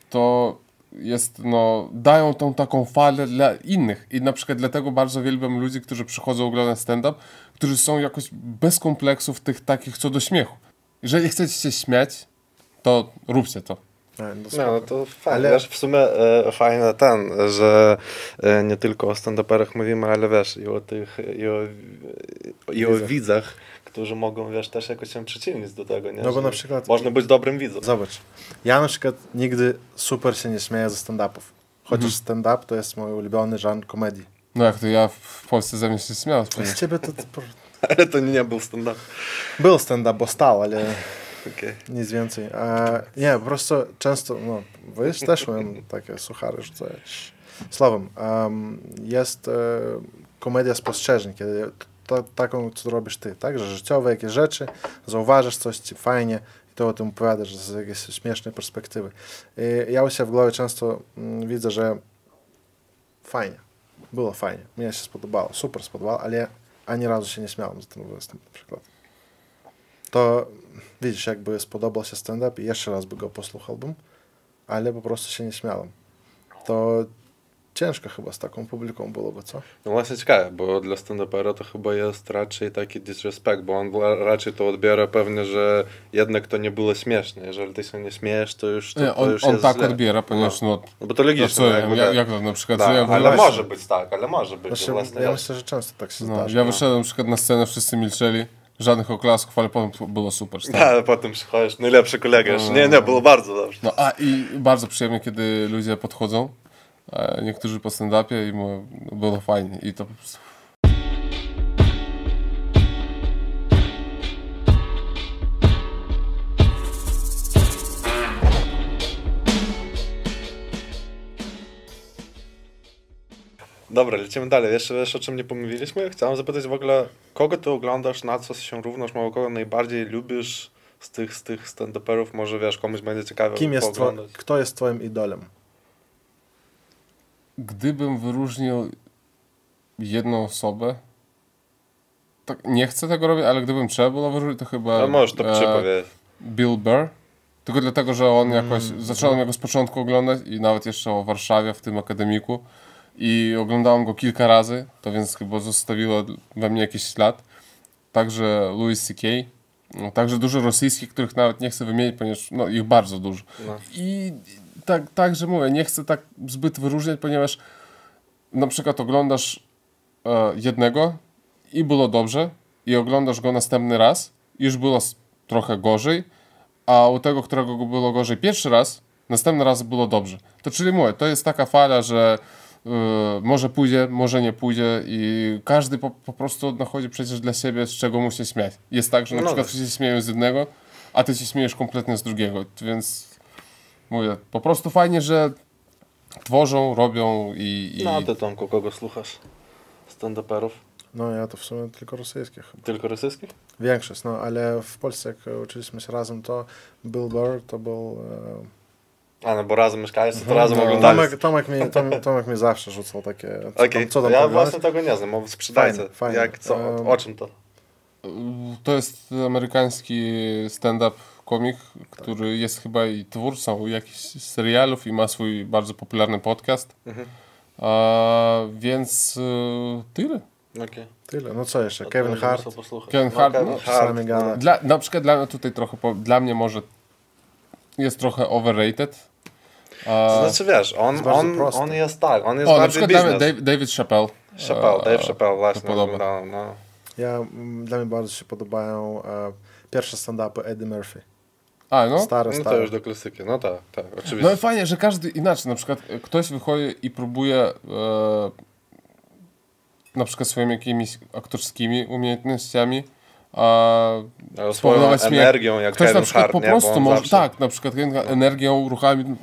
S3: to jest, no, dają tą taką falę dla innych. I na przykład dlatego bardzo wielbiam ludzi, którzy przychodzą oglądać stand-up, którzy są jakoś bez kompleksów tych takich co do śmiechu. Jeżeli chcecie się śmiać, to róbcie to.
S2: No
S1: No, no to fajnie.
S2: Ale-
S1: Wiesz, w sumie e, fajne ten, że e, nie tylko o stand-uperach mówimy, ale wiesz, i o tych, i o, i o
S2: Widzach.
S1: widzach, którzy mogą, wiesz, też jakoś się przyczynić do tego, nie?
S2: No bo
S1: Że
S2: na przykład-
S1: Można być dobrym widzem.
S2: Zobacz, ja na przykład nigdy super się nie śmieję ze stand-upów. Chociaż stand-up to jest mój ulubiony żanr komedii.
S3: No jak to ja w Polsce ze mnie się śmiał.
S2: Z ciebie to... to
S1: Ale to nie był stand-up.
S2: był stand-up, bo stał, ale
S1: Okej.
S2: nic więcej. A, nie, po prostu często, no, wy też mają takie suchary rzucać. Słowem, em, jest e, komedia spostrzeżeń, kiedy to, taką, co robisz ty, tak? Że życiowe jakieś rzeczy, zauważasz coś ci fajnie i to o tym opowiadasz z jakiejś śmiesznej perspektywy. I ja u siebie w głowie często mm, widzę, że fajnie, było fajnie, mnie się spodobało, super spodobało, ale ani razu się nie śmiałem z ten występ na przykład. To widzisz, jakby spodobał się stand-up i jeszcze raz by go posłuchałbym, ale po prostu się nie śmiałem. To ciężko chyba z taką publiką byłoby, co?
S1: No właśnie ciekawe, bo dla stand-upera to chyba jest raczej taki disrespect, bo on raczej to odbiera pewnie, że jednak to nie było śmieszne. Jeżeli ty się nie śmiejesz, to już to,
S3: Nie,
S1: to
S3: on
S1: już
S3: on
S1: jest
S3: tak
S1: źle.
S3: odbiera, ponieważ no,
S1: No bo to
S3: no
S1: logiczne.
S3: co,
S1: jakby
S3: jak,
S1: tak.
S3: jak to na przykład,
S1: Da,
S3: ja
S1: ale
S3: właśnie-
S1: może być tak, ale może być.
S2: Właśnie,
S1: Właśnie,
S2: ja myślę, że często tak się
S3: no,
S2: zdarza.
S3: ja wyszedłem na przykład na scenę, wszyscy milczeli, żadnych oklasków, ale potem było super.
S1: Da, ale potem przychodzisz, najlepszy kolega już. Nie, nie, było bardzo dobrze.
S3: No a i bardzo przyjemnie, kiedy ludzie podchodzą, niektórzy po stand-upie i mówią, no, było fajnie i to po prostu...
S1: Dobra, lecimy dalej. Jeszcze wiesz, o czym nie pomówiliśmy? Chciałem zapytać w ogóle, kogo ty oglądasz, na co się równasz, może kogo najbardziej lubisz z tych, z tych stand-uperów? Może wiesz, komuś będzie ciekawe
S2: Kim jest kto jest twoim idolem?
S3: Gdybym wyróżnił jedną osobę, tak nie chcę tego robić, ale gdybym trzeba było wyróżnić, to chyba
S1: No możesz to
S3: e. Bill Burr. Tylko dlatego, że on jakoś,
S2: Mm.
S3: zacząłem go z początku oglądać i nawet jeszcze o Warszawie, w tym akademiku i oglądałem go kilka razy, to więc chyba zostawiło we mnie jakiś ślad. Także Louis C.K., no, także dużo rosyjskich, których nawet nie chcę wymienić, ponieważ no, ich bardzo dużo.
S1: No.
S3: I tak, tak, że mówię, nie chcę tak zbyt wyróżniać, ponieważ na przykład oglądasz e, jednego i było dobrze, i oglądasz go następny raz, i już było trochę gorzej, a u tego, którego było gorzej pierwszy raz, następny raz było dobrze. To czyli mówię, to jest taka fala, że e, może pójdzie, może nie pójdzie i każdy po, po prostu nachodzi przecież dla siebie, z czego mu się śmiać. Jest tak, że na
S1: No
S3: przykład
S1: tak.
S3: wszyscy się śmieją z jednego, a ty się śmiejesz kompletnie z drugiego, więc mówię, po prostu fajnie, że tworzą, robią i... i...
S1: No a ty Tomku, kogo słuchasz? Stand-uperów?
S2: No ja to w sumie tylko rosyjskie chyba.
S1: Tylko rosyjskich?
S2: Większość, no ale w Polsce jak uczyliśmy się razem, to Bill Burr to był... E,
S1: A no bo razem mieszkaliście, to
S2: Mhm,
S1: razem
S3: no.
S1: oglądaliście.
S2: Tomek, Tomek, mi, Tom, Tomek mi zawsze rzucał takie... Co
S1: Okej,
S2: tam, co tam
S1: ja właśnie tego nie znam, bo sprzedajcie.
S2: Fajne, fajne.
S1: Jak, co,
S2: Em,
S1: o czym to?
S3: To jest amerykański stand-up komik, który jest chyba i twórcą jakichś serialów i ma swój bardzo popularny podcast.
S1: Mhm.
S3: A, więc y, tyle.
S1: Okej.
S2: Tyle, no co jeszcze?
S1: No
S2: Kevin Hart.
S3: Kevin
S1: No,
S3: Hart,
S1: Kevin
S3: no,
S1: Hart, no.
S3: Dla, na przykład dla mnie tutaj trochę, dla mnie może jest trochę overrated. A,
S1: To znaczy wiesz, on,
S2: jest
S1: on, on jest tak, on jest
S3: o, na
S1: bardziej
S3: przykład mnie
S1: biznes.
S3: Dave, David Chappelle.
S1: Chappelle, Dave Chappelle, właśnie.
S3: podoba.
S1: oglądałem, No.
S2: Ja, mm, dla mnie bardzo się podobają e, pierwsze stand-upy Eddie Murphy.
S3: A, no.
S2: Stare,
S1: No to
S2: stare.
S1: już do klasyki, no tak, tak,
S3: No
S1: oczywiście.
S3: i fajnie, że każdy inaczej, na przykład e, ktoś wychodzi i próbuje e, na przykład swoimi jakimiś aktorskimi umiejętnościami a
S1: Ale swoją energią, jak
S3: Ktoś na przykład
S1: Hart,
S3: po prostu może,
S1: zawsze-
S3: tak, na przykład energią, ruchami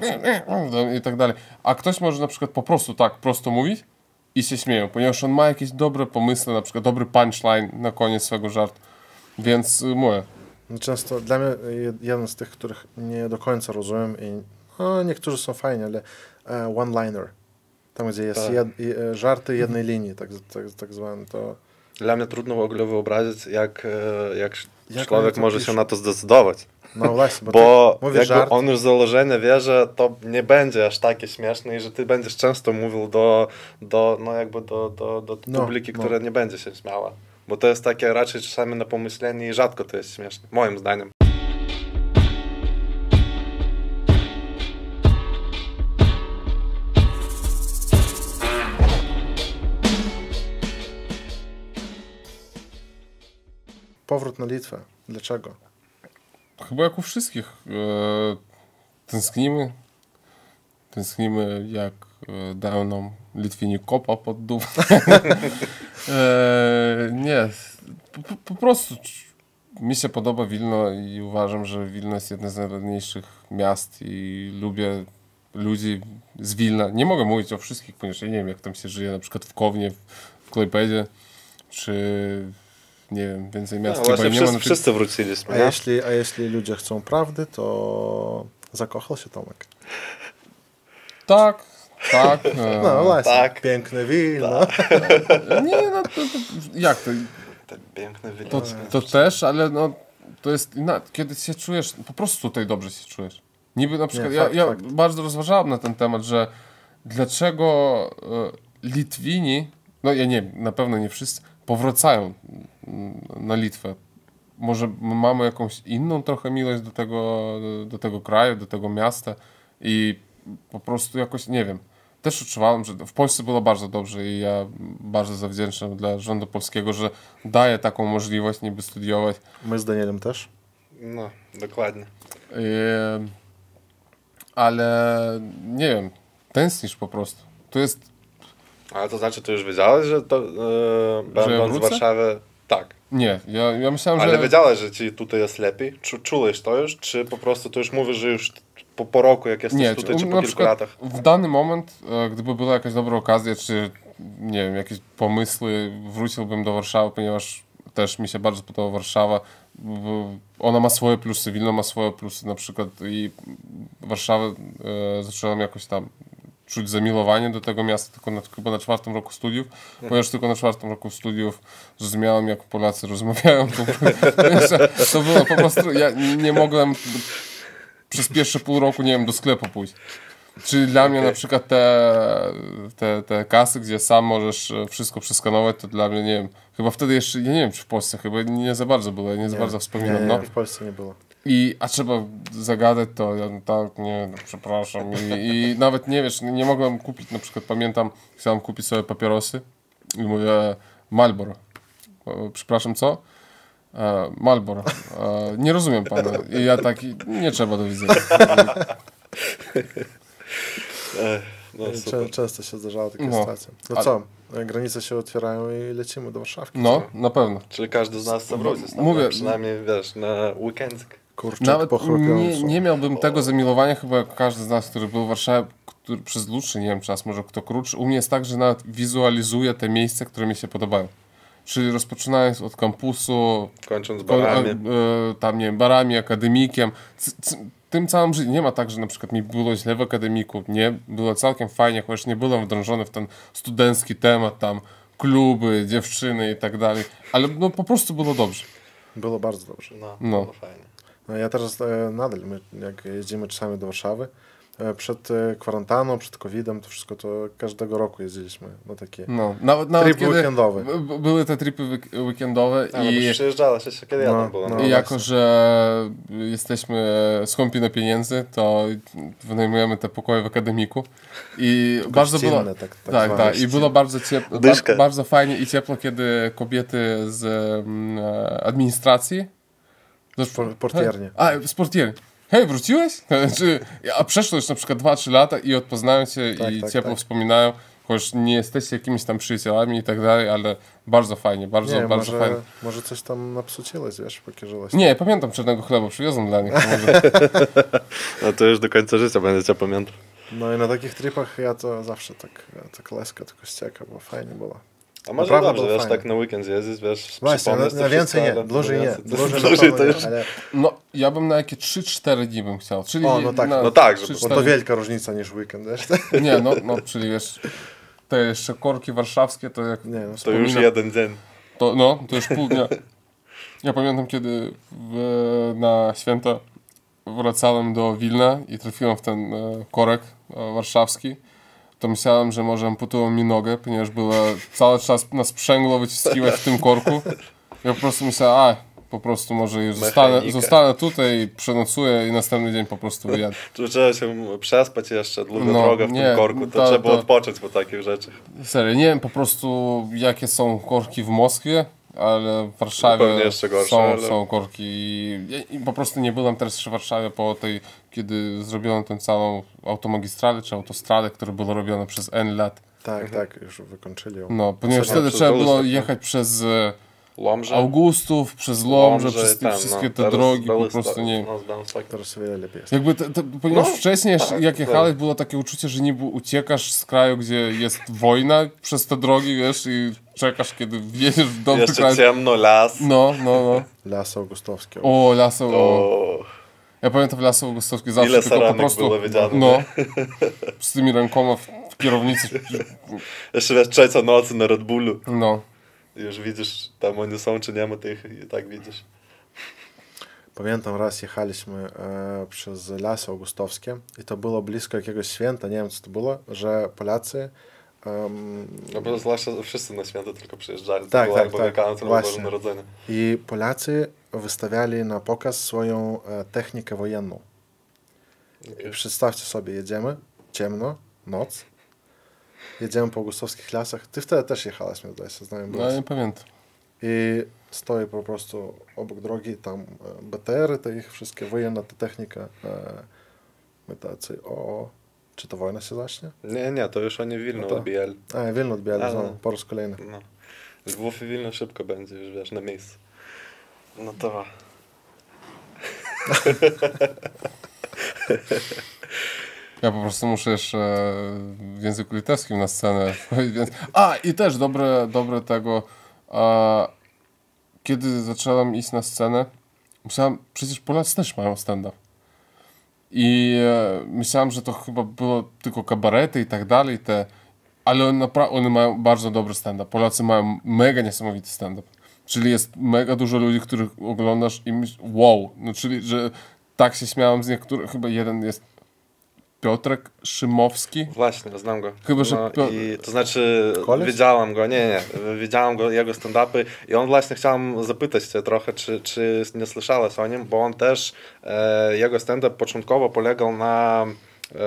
S3: i tak dalej. A ktoś może na przykład po prostu tak prosto mówić i się śmieją, ponieważ on ma jakieś dobre pomysły, na przykład dobry punchline na koniec swego żartu. Więc y, mówię,
S2: No Często dla mnie jed- jeden z tych, których nie do końca rozumiem i no, niektórzy są fajni, ale e, one-liner. Tam, gdzie jest
S1: Tak.
S2: jed, żarty jednej linii, tak, tak, tak zwane, to
S1: Dla mnie trudno w ogóle wyobrazić, jak, e, jak
S2: Jak
S1: człowiek może się na to zdecydować.
S2: no właśnie, bo,
S1: Bo jakby
S2: żart,
S1: on już z założenia wie, że to nie będzie aż takie śmieszne i że ty będziesz często mówił do, do, no jakby do, do, do
S2: No,
S1: publiki,
S2: no.
S1: która nie będzie się śmiała. Bo to jest takie raczej czasami na pomyślenie i rzadko to jest śmieszne, moim zdaniem.
S2: powrót na Litwę. Dlaczego?
S3: chyba jak u wszystkich e, tęsknimy. Tęsknimy jak e, nam Litwini kopa pod dół. e, nie, po, po- prostu mi się podoba Wilno i uważam, że Wilno jest jednym z najładniejszych miast i lubię ludzi z Wilna. Nie mogę mówić o wszystkich, ponieważ ja nie wiem jak tam się żyje, na przykład w Kownie, w, Klejpedzie, czy nie wiem, więcej
S1: No,
S3: miast
S1: właśnie
S3: chyba nie
S1: wszyscy,
S3: ma.
S1: wszyscy wróciliśmy.
S2: A
S1: nie?
S2: jeśli, a jeśli ludzie chcą prawdy, to zakochał się Tomek.
S3: Tak, tak. e,
S2: No właśnie,
S1: tak.
S2: piękne wino.
S3: Nie, no to, to jak to?
S1: Te piękne
S3: To,
S1: wyliczenia.
S3: to też, ale no to jest inna, kiedy się czujesz, po prostu tutaj dobrze się czujesz. Niby na przykład,
S2: Nie,
S3: ja,
S2: fakt,
S3: ja
S2: fakt.
S3: bardzo rozważałem na ten temat, że dlaczego e, Litwini, no ja nie wiem, na pewno nie wszyscy, powracają mm, na Litwę. Może my mamy jakąś inną trochę miłość do tego, do tego kraju, do tego miasta i po prostu jakoś, nie wiem, też odczuwałem, że w Polsce było bardzo dobrze i ja bardzo zawdzięczam dla rządu polskiego, że daje taką możliwość niby studiować.
S2: My z Danielem też.
S1: No, dokładnie.
S3: Yy, ale nie wiem, tęsknisz po prostu. To jest,
S1: Ale to znaczy, ty już wiedziałeś, że to, e, będąc w
S3: wrócę?
S1: Warszawie, tak.
S3: nie, ja, ja myślałem,
S1: Ale
S3: że...
S1: wiedziałeś, że ci tutaj jest lepiej? Czu, czułeś to już? Czy po prostu to już mówisz, że już po, po roku, jak jesteś
S3: Nie,
S1: tutaj, czy
S3: mnie
S1: po kilku latach?
S3: w dany moment, e, gdyby była jakaś dobra okazja, czy nie wiem, jakieś pomysły, wróciłbym do Warszawy, ponieważ też mi się bardzo podoba Warszawa. Ona ma swoje plusy, Wilno ma swoje plusy na przykład i Warszawę e, zacząłem jakoś tam czuć zamiłowanie do tego miasta tylko na, chyba na czwartym roku studiów, ponieważ tylko na czwartym roku studiów zrozumiałem, jak Polacy rozmawiają. Prostu. to było po prostu, ja nie mogłem przez pierwsze pół roku, nie wiem, do sklepu pójść. Czyli dla mnie na przykład te, te, te kasy, gdzie sam możesz e, wszystko przeskanować, to dla mnie, nie wiem, chyba wtedy jeszcze, ja nie wiem, czy w Polsce, chyba nie za bardzo było, ja nie za bardzo
S2: nie,
S3: wspominam,
S2: nie,
S3: no.
S2: w Polsce nie było.
S3: I, a trzeba zagadać to, ja tak, nie, no, przepraszam. I, I nawet nie wiesz, nie mogłem kupić, na przykład pamiętam, chciałem kupić sobie papierosy i mówię Malboro. E, Przepraszam, co? E, Malboro. E, nie rozumiem pana. I ja taki, nie trzeba do widzenia.
S1: Ech, no,
S2: Czę, często się zdarzała taka
S3: No.
S2: sytuacja. No co, e, granice się otwierają i lecimy do Warszawki.
S3: No, na pewno.
S1: Czyli każdy z nas chce wrócić tam,
S3: Mówię-
S1: przynajmniej, wiesz, na weekend.
S2: Kurczak
S3: Nawet nie, nie miałbym tego zamiłowania chyba jak każdy z nas, który był w Warszawie który przez dłuższy, nie wiem, czas, może kto krótszy. U mnie jest tak, że nawet wizualizuję te miejsca, które mi się podobają. Czyli rozpoczynając od kampusu,
S1: Kończąc
S3: ko-
S1: barami.
S3: e, e, tam nie wiem, barami, akademikiem. C, c, tym całym życiu. Nie ma tak, że na przykład mi było źle w akademiku. Nie, było całkiem fajnie, chociaż nie byłem wdrążony w ten studencki temat, tam kluby, dziewczyny i tak dalej. Ale no po prostu było dobrze.
S2: Było bardzo dobrze.
S1: No,
S3: No.
S1: fajnie.
S2: No, ja teraz e, nadal, my, jak jeździmy czasami do Warszawy, przed e, kwarantanną, przed COVID-em, to wszystko to każdego roku jeździliśmy na takie
S3: No, nawet, nawet
S2: trip
S3: kiedy
S2: weekendowy.
S3: b- b- były te tripy week- weekendowe
S1: A, no
S3: i,
S1: bo przyjeżdżałeś jeszcze kiedy ja
S2: No,
S1: tam byłem.
S2: no.
S3: i jako, że jesteśmy skąpi na pieniędzy, to wynajmujemy te pokoje w akademiku i bardzo było...
S2: tak, tak,
S3: Tak, tak. I było bardzo ciepło, bardzo fajnie i ciepło, kiedy kobiety z mm, e, administracji.
S2: Portiernie.
S3: A, z portierni. Hej, wróciłeś? Czy, a przeszło już na przykład 2-3 lata i odpoznają cię
S2: Tak,
S3: i
S2: tak,
S3: ciepło
S2: tak.
S3: wspominają, choć nie jesteście jakimiś tam przyjaciółmi i tak dalej, ale bardzo fajnie, bardzo,
S2: Nie,
S3: bardzo
S2: może,
S3: fajnie.
S2: może coś tam napsuciłeś, wiesz, póki żyłeś.
S3: Nie, pamiętam czarnego chleba, przywiozłem dla nich.
S1: No to już do końca życia będziecie pamiętać.
S2: No i na takich tripach ja to zawsze tak, tak leska, tylko ścieka, bo fajnie było.
S1: A może
S2: Naprawdę
S1: dobrze, wiesz,
S2: fajnie.
S1: tak na weekend zjeździć, wiesz,
S2: Właśnie,
S1: przypomnieć
S2: na,
S1: to
S2: na więcej
S1: wszystko,
S2: nie, dłużej nie,
S1: więcej-
S2: dłużej,
S1: dłużej
S2: na
S1: to już...
S2: nie, ale
S3: No, ja bym na jakie 3-4 dni bym chciał, czyli
S2: O, no tak,
S3: na
S1: no tak, żeby-
S3: 3-4
S2: bo to wielka różnica niż weekend, wiesz?
S3: Nie, no, no, czyli wiesz, te jeszcze korki warszawskie, to jak
S2: Nie, no,
S1: To już jeden dzień.
S3: To, no, to już pół dnia. Ja pamiętam, kiedy w, na święta wracałem do Wilna i trafiłem w ten e, korek e, warszawski, to myślałem, że może amputują mi nogę, ponieważ była cały czas na sprzęgło wyciskiwać w tym korku. Ja po prostu myślałem, a po prostu może już zostanę, zostanę tutaj, przenocuję i następny dzień po prostu wyjadę.
S1: Tu trzeba się przespać jeszcze długa
S3: No,
S1: droga w
S3: nie,
S1: tym korku, to
S3: to-
S1: trzeba
S3: to-
S1: odpocząć po takich rzeczach.
S3: Serio, nie wiem po prostu jakie są korki w Moskwie, ale w Warszawie
S1: No gorsze,
S3: są,
S1: ale-
S3: są korki i, i po prostu nie byłem teraz jeszcze w Warszawie po tej, kiedy zrobiono tę całą automagistralę czy autostradę, która była robiona przez N lat.
S2: tak, tak, już wykończyli ją.
S3: No, ponieważ wtedy trzeba było jechać przez e,
S1: Lomże.
S3: Augustów, przez Lomże,
S1: Lomże
S3: przez te
S1: tam,
S3: wszystkie
S1: no,
S3: te drogi, po prostu nie
S1: no.
S2: Teraz wiele lepiej jest.
S3: Jakby, te, te, ponieważ
S1: No,
S3: wcześniej,
S1: tak,
S3: jak
S1: tak.
S3: jechałeś, było takie uczucie, że niby uciekasz z kraju, gdzie jest wojna przez te drogi, wiesz, i czekasz, kiedy wjedziesz w dobry
S1: Jeszcze
S3: kraj.
S1: ciemno, las.
S3: No, no, no.
S2: Lasy Augustowskie.
S3: O, Laso. O.
S1: O,
S3: Ja pamiętam Laso Augustowskie zawsze
S1: Ile
S3: tylko po
S1: saranek
S3: prostu.
S1: było widziane,
S3: No. Z tymi rękoma w, w kierownicy.
S1: jeszcze wiesz, trzecia nocy na Red Bullu.
S3: No.
S1: Już widzisz, tam oni są czy nie ma tych i tak widzisz.
S2: Pamiętam raz jechaliśmy e, przez Lasy Augustowskie i to było blisko jakiegoś święta, nie wiem co to było, że Polacy em,
S1: No bo zwłaszcza wszyscy na święta tylko przyjeżdżali. To
S2: Tak, tak,
S1: albo
S2: tak.
S1: Wielkanoc, albo. Boże Narodzenie.
S2: i Polacy wystawiali na pokaz swoją e, technikę wojenną. I przedstawcie sobie, jedziemy, ciemno, noc, jedziemy po augustowskich lasach. Ty wtedy też jechałeś, mi zdaje się, znają
S3: No, ja nie pamiętam.
S2: I stoi po prostu obok drogi tam e, BTR-y, te ich wszystkie wojenna ta technika. E, my tacy, o, czy to wojna się zacznie?
S1: Nie, nie, to już oni w Wilnu
S2: No to-
S1: odbijali.
S2: A, Wilno odbijali
S1: A,
S2: znowu,
S1: no.
S2: po raz kolejny.
S1: No. Lwów i Wilno szybko będzie, już wiesz, na miejscu. No to...
S3: Ja po prostu muszę jeszcze w języku litewskim na scenę. A, i też dobre, dobre tego... A, kiedy zacząłem iść na scenę, myślałem, przecież Polacy też mają stand-up. I e, myślałem, że to chyba było tylko kabarety i tak dalej, te, ale on napra- one mają bardzo dobry stand-up. Polacy mają mega niesamowity stand-up. Czyli jest mega dużo ludzi, których oglądasz i myślisz, wow, no czyli, że tak się śmiałem z niektórych, chyba jeden jest Piotrek Szymowski.
S1: Właśnie, znam go.
S3: Chyba, że
S1: no, i, To znaczy,
S2: Koleś?
S1: widziałem go, nie, nie, widziałem go, jego stand-upy i on właśnie chciałem zapytać cię trochę, czy, czy nie słyszałeś o nim, bo on też, e, jego stand-up początkowo polegał na e,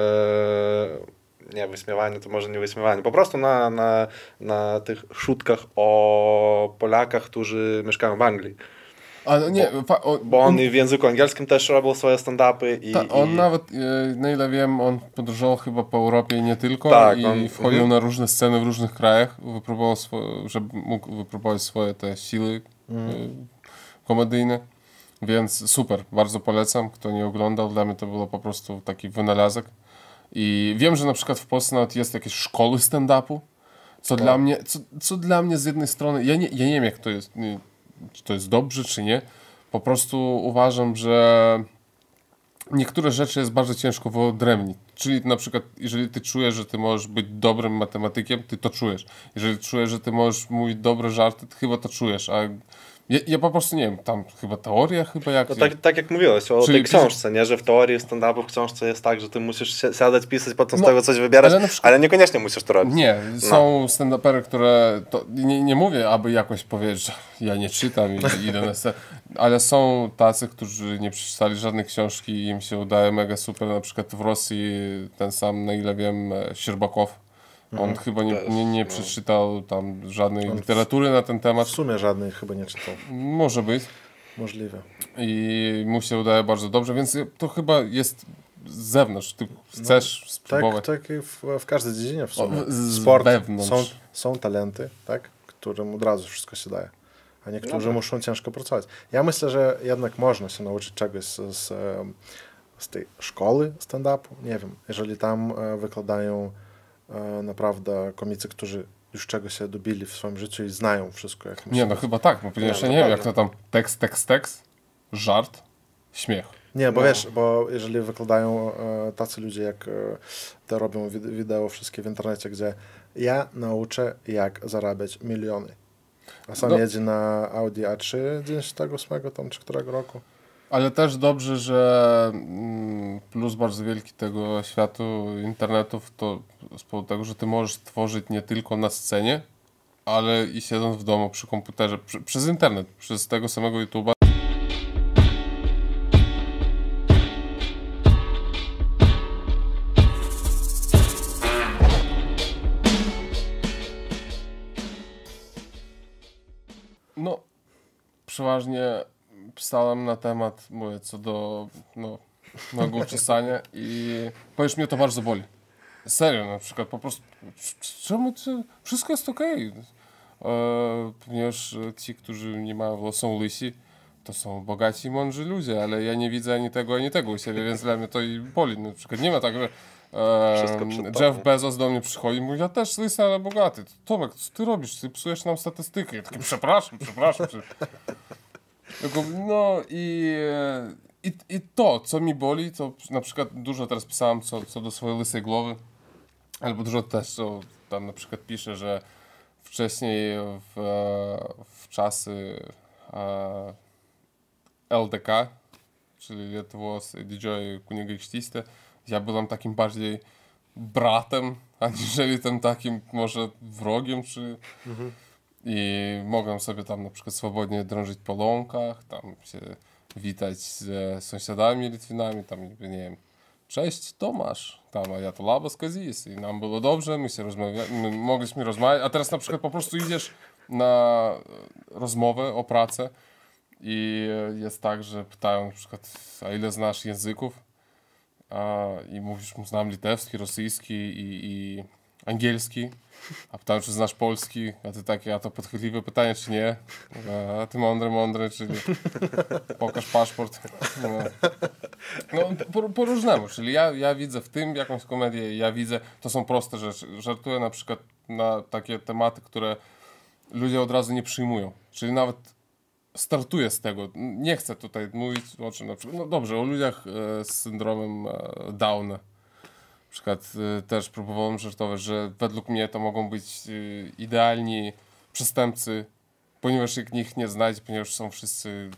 S1: nie wyśmiewaniu, to może nie wyśmiewaniu, po prostu na, na, na tych szutkach o Polakach, którzy mieszkają w Anglii.
S3: Ale nie, fa- o,
S1: Bo on i w języku angielskim też robił swoje stand-upy i,
S3: Ta, on
S1: i
S3: nawet, e, na ile wiem, on podróżował chyba po Europie i nie tylko
S1: Tak,
S3: i
S1: on-
S3: wchodził
S1: mhm.
S3: na różne sceny w różnych krajach, wypróbował swoje, żeby mógł wypróbować swoje te siły e, komedyjne. Więc super, bardzo polecam. Kto nie oglądał, dla mnie to było po prostu taki wynalazek. I wiem, że na przykład w Polsce nawet jest jakieś szkoły stand-upu, co dla mnie, co, co dla mnie z jednej strony, ja nie, ja nie wiem jak to jest, nie, czy to jest dobrze, czy nie. Po prostu uważam, że niektóre rzeczy jest bardzo ciężko wyodrębnić. Czyli na przykład, jeżeli ty czujesz, że ty możesz być dobrym matematykiem, ty to czujesz. Jeżeli czujesz, że ty możesz mówić dobre żarty, ty chyba to czujesz. A ja, ja po prostu nie wiem, tam chyba teoria, chyba jak.
S1: No tak, tak jak mówiłeś o
S3: Czyli
S1: tej książce, nie? że w teorii stand-upu w książce jest tak, że ty musisz si- siadać, pisać, potem z
S3: No,
S1: tego coś wybierać,
S3: ale
S1: ale,
S3: przykład-
S1: niekoniecznie musisz to robić.
S3: Nie, są stand-upery, które. To, nie, nie mówię, aby jakoś powiedzieć, że ja nie czytam i idę na scenę, ale są tacy, którzy nie przeczytali żadnej książki i im się udaje mega super. Na przykład w Rosji ten sam, na ile wiem, e, Sierbakow. On chyba nie,
S1: Też,
S3: nie, nie
S1: no.
S3: przeczytał tam żadnej literatury na ten
S2: W
S3: temat.
S2: sumie żadnej chyba nie czytał.
S3: Może być.
S2: Możliwe.
S3: i mu się udaje bardzo dobrze, więc to chyba jest z zewnątrz. Ty chcesz
S2: Tak,
S3: spróbować.
S2: tak i w, w każdej dziedzinie w sumie.
S3: Z
S2: Sport,
S3: wewnątrz.
S2: są, są talenty, tak, którym od razu wszystko się daje, a niektórzy
S1: No tak.
S2: muszą ciężko pracować. Ja myślę, że jednak można się nauczyć czegoś z, z, z tej szkoły stand-upu. Nie wiem, jeżeli tam e, wykładają naprawdę komicy, którzy już czegoś się dobili w swoim życiu i znają wszystko. Jak
S3: Nie, no chyba tak, bo ponieważ
S1: Nie,
S3: ja nie wiem, jak to tam tekst, tekst, tekst, żart, śmiech.
S2: Nie, bo
S1: No.
S2: wiesz, bo jeżeli wykładają e, tacy ludzie, jak e, te robią wid- wideo wszystkie w internecie, gdzie ja nauczę, jak zarabiać miliony. A sam
S3: No.
S2: jedzie na Audi A3 98 tam czy którego roku.
S3: Ale też dobrze, że mm, plus bardzo wielki tego światu internetów to z powodu tego, że ty możesz tworzyć nie tylko na scenie, ale i siedząc w domu przy komputerze, przy, przez internet, przez tego samego YouTube'a. No, przeważnie pisałem na temat, mówię, co do no, mojego uczesania i powiesz, mnie to bardzo boli. Serio, na przykład po prostu, czemu ty, wszystko jest okej. E, ponieważ ci, którzy nie mają włosów, są lysi, to są bogaci i mądrzy ludzie, ale ja nie widzę ani tego, ani tego u siebie, więc dla mnie to i boli. Na przykład nie ma tak, że e, Jeff. Bezos do mnie przychodzi i mówi, ja też lysy, ale bogaty. Tomek, co ty robisz? Ty psujesz nam statystykę. Ja taki, przepraszam, przepraszam. przepraszam. No i, i, i to, co mi boli, to na przykład dużo teraz pisałem co, co do swojej lysej głowy, albo dużo też, co tam na przykład piszę, że wcześniej w, w czasy e, LDK, czyli Lietuvos didžioji kunigaikštystė, ja byłem takim bardziej bratem, aniżeli tym takim może wrogiem, czy... I mogłem sobie tam na przykład swobodnie drążyć po łąkach, tam się witać z sąsiadami Litwinami, tam nie wiem, cześć Tomasz, tam, a ja to labas Kazis i nam było dobrze, my się rozmawia, my mogliśmy rozmawiać, a teraz na przykład po prostu idziesz na rozmowę o pracę i jest tak, że pytają na przykład, a ile znasz języków? A, I mówisz, znam litewski, rosyjski i, i angielski. A pytałem, czy znasz polski, a ty takie, a to podchwytliwe pytanie, czy nie? A ty mądry, mądry, czyli pokaż paszport. No, no po, po różnemu, czyli ja, ja widzę w tym jakąś komedię, ja widzę, to są proste rzeczy. Żartuję na przykład na takie tematy, które ludzie od razu nie przyjmują. Czyli nawet startuję z tego. Nie chcę tutaj mówić o czym na przykład. No dobrze, o ludziach e, z syndromem e, Downa. Na przykład e, też próbowałem żartować, że według mnie to mogą być e, idealni przestępcy, ponieważ nikt nie znajdzie, ponieważ są wszyscy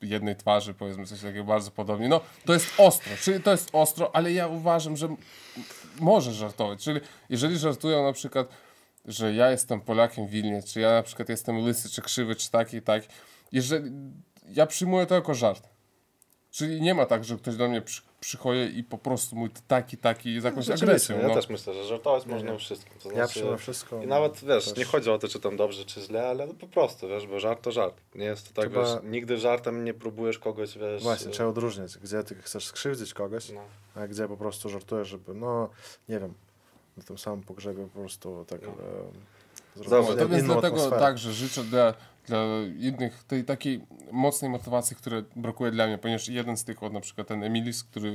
S3: jednej twarzy, powiedzmy coś takiego bardzo podobnie. No, to jest ostro, czyli to jest ostro, ale ja uważam, że może żartować. Czyli jeżeli żartują na przykład, że ja jestem Polakiem w Wilnie, czy ja na przykład jestem lysy, czy krzywy, czy taki, tak, jeżeli, ja przyjmuję to jako żart. Czyli nie ma tak, że ktoś do mnie przy, przychodzi i po prostu mówi taki, taki, z jakąś agresją.
S1: Ja
S3: no.
S1: też myślę, że żartować
S2: Nie,
S1: można
S2: nie.
S1: o wszystkim. To
S2: Ja
S1: znaczy,
S2: przyjmę wszystko.
S1: I nawet, wiesz,
S2: też.
S1: nie chodzi o to, czy tam dobrze, czy źle, ale po prostu, wiesz, bo żart to żart. Nie jest to tak,
S2: Trzeba-
S1: wiesz, nigdy żartem nie próbujesz kogoś, wiesz...
S2: Właśnie, trzeba odróżniać, gdzie ty chcesz skrzywdzić kogoś,
S1: No.
S2: a gdzie po prostu żartujesz, żeby, no, nie wiem, na tym samym pogrzebie po prostu tak...
S1: No.
S2: E, zrobić
S1: Zobacz,
S3: No, to więc dlatego
S2: atmosferę.
S3: tak, że życzę dla, dla innych tej takiej mocnej motywacji, której brakuje dla mnie, ponieważ jeden z tych, od na przykład ten Emilis, który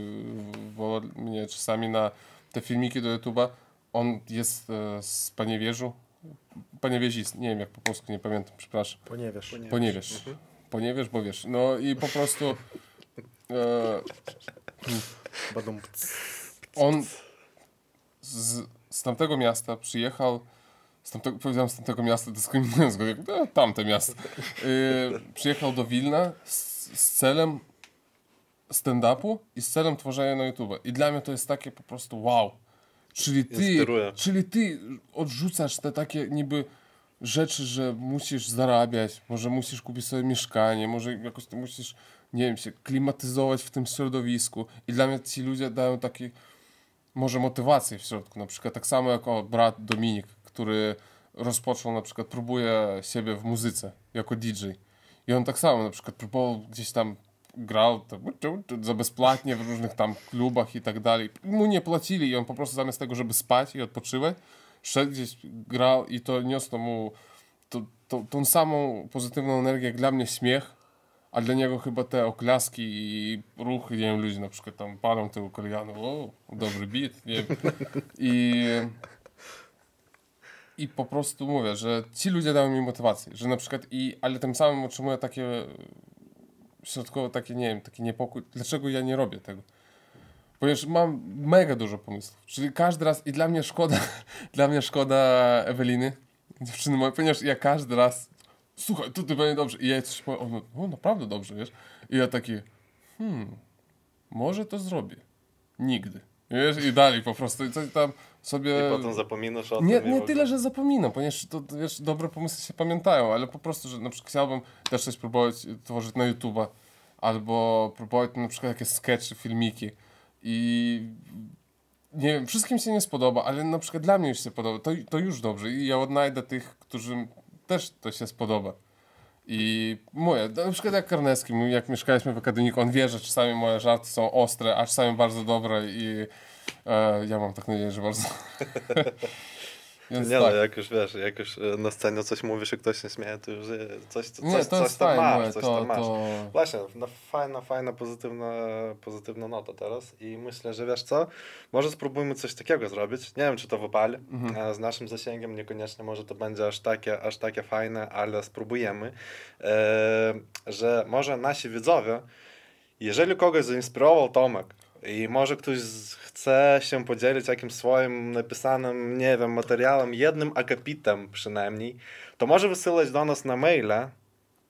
S3: woła mnie czasami na te filmiki do YouTube'a, on jest e, z Paniewierzu, Paniewiezic, nie wiem jak po polsku, nie pamiętam, przepraszam.
S2: Poniewiesz.
S3: Poniewierz.
S1: Mhm.
S3: Poniewierz, bo wiesz. No i po prostu e, on z, z tamtego miasta przyjechał, z tamtego, powiedziałem z tamtego miasta, dyskryminując go, jak e, tamte miasto, yy, przyjechał do Wilna z, z celem stand-upu i z celem tworzenia na YouTube. I dla mnie to jest takie po prostu wow. Czyli ty,
S1: Inspiruje.
S3: czyli ty odrzucasz te takie niby rzeczy, że musisz zarabiać, może musisz kupić sobie mieszkanie, może jakoś ty musisz, nie wiem, się klimatyzować w tym środowisku. I dla mnie ci ludzie dają taki może motywację w środku. Na przykład tak samo jak o, brat Dominik, który rozpoczął na przykład, próbuje siebie w muzyce jako DJ. I on tak samo na przykład próbował gdzieś tam grał to, za bezpłatnie w różnych tam klubach i tak dalej. Mu nie płacili i on po prostu zamiast tego, żeby spać i odpoczywać, szedł gdzieś, grał i to niosło mu to, to, tą samą pozytywną energię jak dla mnie śmiech, a dla niego chyba te oklaski i ruchy, nie wiem, ludzie na przykład tam palą tego kalianu, o, dobry beat, nie wiem. I, I po prostu mówię, że ci ludzie dają mi motywację, że na przykład i, ale tym samym otrzymuję takie środkowo takie, nie wiem, taki niepokój, dlaczego ja nie robię tego. Ponieważ mam mega dużo pomysłów. Czyli każdy raz, i dla mnie szkoda, dla mnie szkoda Eweliny, dziewczyny moje, ponieważ ja każdy raz, słuchaj, tutaj będzie dobrze. I ja coś powiem, no naprawdę dobrze, wiesz. I ja taki, hmm, może to zrobię. Nigdy. Wiesz, i dalej po prostu, i coś tam sobie...
S1: I potem zapominasz o
S3: nie,
S1: tym.
S3: Nie
S1: w
S3: tyle, że zapominam, ponieważ to, wiesz, dobre pomysły się pamiętają, ale po prostu, że na przykład chciałbym też coś próbować tworzyć na YouTube'a, albo próbować na przykład jakieś sketchy, filmiki i nie wiem, wszystkim się nie spodoba, ale na przykład dla mnie już się podoba, to, to już dobrze i ja odnajdę tych, którym też to się spodoba. I mówię, na przykład jak Karnecki, my jak mieszkaliśmy w akademiku, on wie, że czasami moje żarty są ostre, a czasami bardzo dobre i e, ja mam tak nadzieję, że bardzo... Więc
S1: Nie
S3: tak.
S1: no, jak już wiesz, jak już e, na scenie coś mówisz i ktoś się śmieje, to już e, coś, coś,
S3: Nie,
S1: coś, coś tam
S3: fajne,
S1: masz, coś
S3: to,
S1: tam masz.
S3: to...
S1: Właśnie, no, fajna, fajna, pozytywna, pozytywna nota teraz i myślę, że wiesz co, może spróbujmy coś takiego zrobić, nie wiem czy to wypali,
S3: Mhm.
S1: e, z naszym zasięgiem niekoniecznie może to będzie aż takie, aż takie fajne, ale spróbujemy, e, że może nasi widzowie, jeżeli kogoś zainspirował Tomek i może ktoś chce się podzielić jakimś swoim napisanym, nie wiem, materiałem, jednym akapitem przynajmniej, to może wysyłać do nas na maila.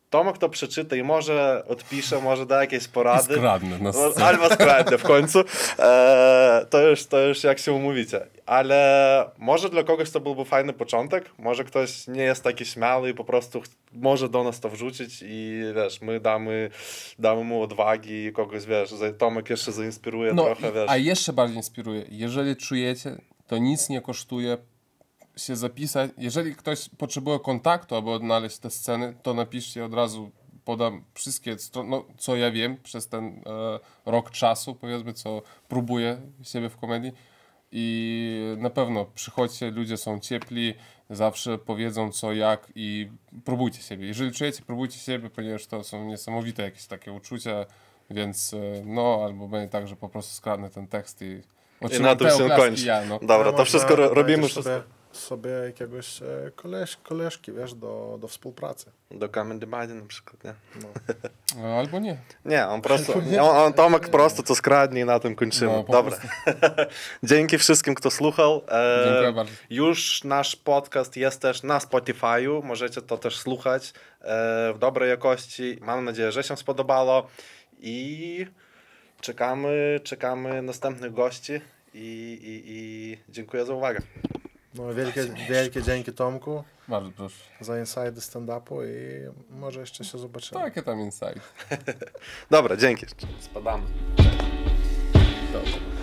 S1: Tomek to przeczyta i może odpisze, może da jakieś porady.
S3: skradnę na.
S1: Albo skradnę w końcu. E, to, już, to już jak się umówicie. Ale może dla kogoś to byłby fajny początek. Może ktoś nie jest taki śmiały i po prostu może do nas to wrzucić i wiesz, my damy, damy mu odwagi i kogoś, wiesz, Tomek jeszcze zainspiruje
S3: No,
S1: trochę,
S3: i-
S1: wiesz.
S3: a jeszcze bardziej inspiruje. Jeżeli czujecie, to nic nie kosztuje się zapisać. Jeżeli ktoś potrzebuje kontaktu, aby odnaleźć te sceny, to napiszcie od razu, podam wszystkie, stro- no, co ja wiem przez ten e, rok czasu, powiedzmy, co próbuję siebie w komedii. I na pewno przychodźcie, ludzie są ciepli, zawsze powiedzą co, jak i próbujcie siebie. Jeżeli czujecie, próbujcie siebie, ponieważ to są niesamowite jakieś takie uczucia, więc e, no, albo będzie tak, że po prostu skradnę ten tekst i
S1: I
S3: otrzymam
S1: na tym się kończy.
S3: Ja, no.
S1: Dobra, to wszystko ro- robimy wszystko.
S2: Sobie, jakiegoś e, koleś, koleżki, wiesz, do, do współpracy.
S1: Do Comedy Buddy na przykład, nie?
S3: No, Albo nie.
S1: Nie, on prosto, on, on Tomek prosto to skradnie i na tym kończymy.
S3: No,
S1: Dobra. Dzięki wszystkim, kto słuchał. E,
S3: Dziękuję bardzo.
S1: Już nasz podcast jest też na Spotify'u, możecie to też słuchać e, w dobrej jakości. Mam nadzieję, że się spodobało i czekamy, czekamy następnych gości i, i, i dziękuję za uwagę.
S2: No, wielkie, wielkie dzięki Tomku
S3: Bardzo proszę.
S2: za inside stand-upu i może jeszcze się zobaczymy.
S3: Takie tam insight.
S1: Dobra, dzięki. Spadamy.
S3: Dobra.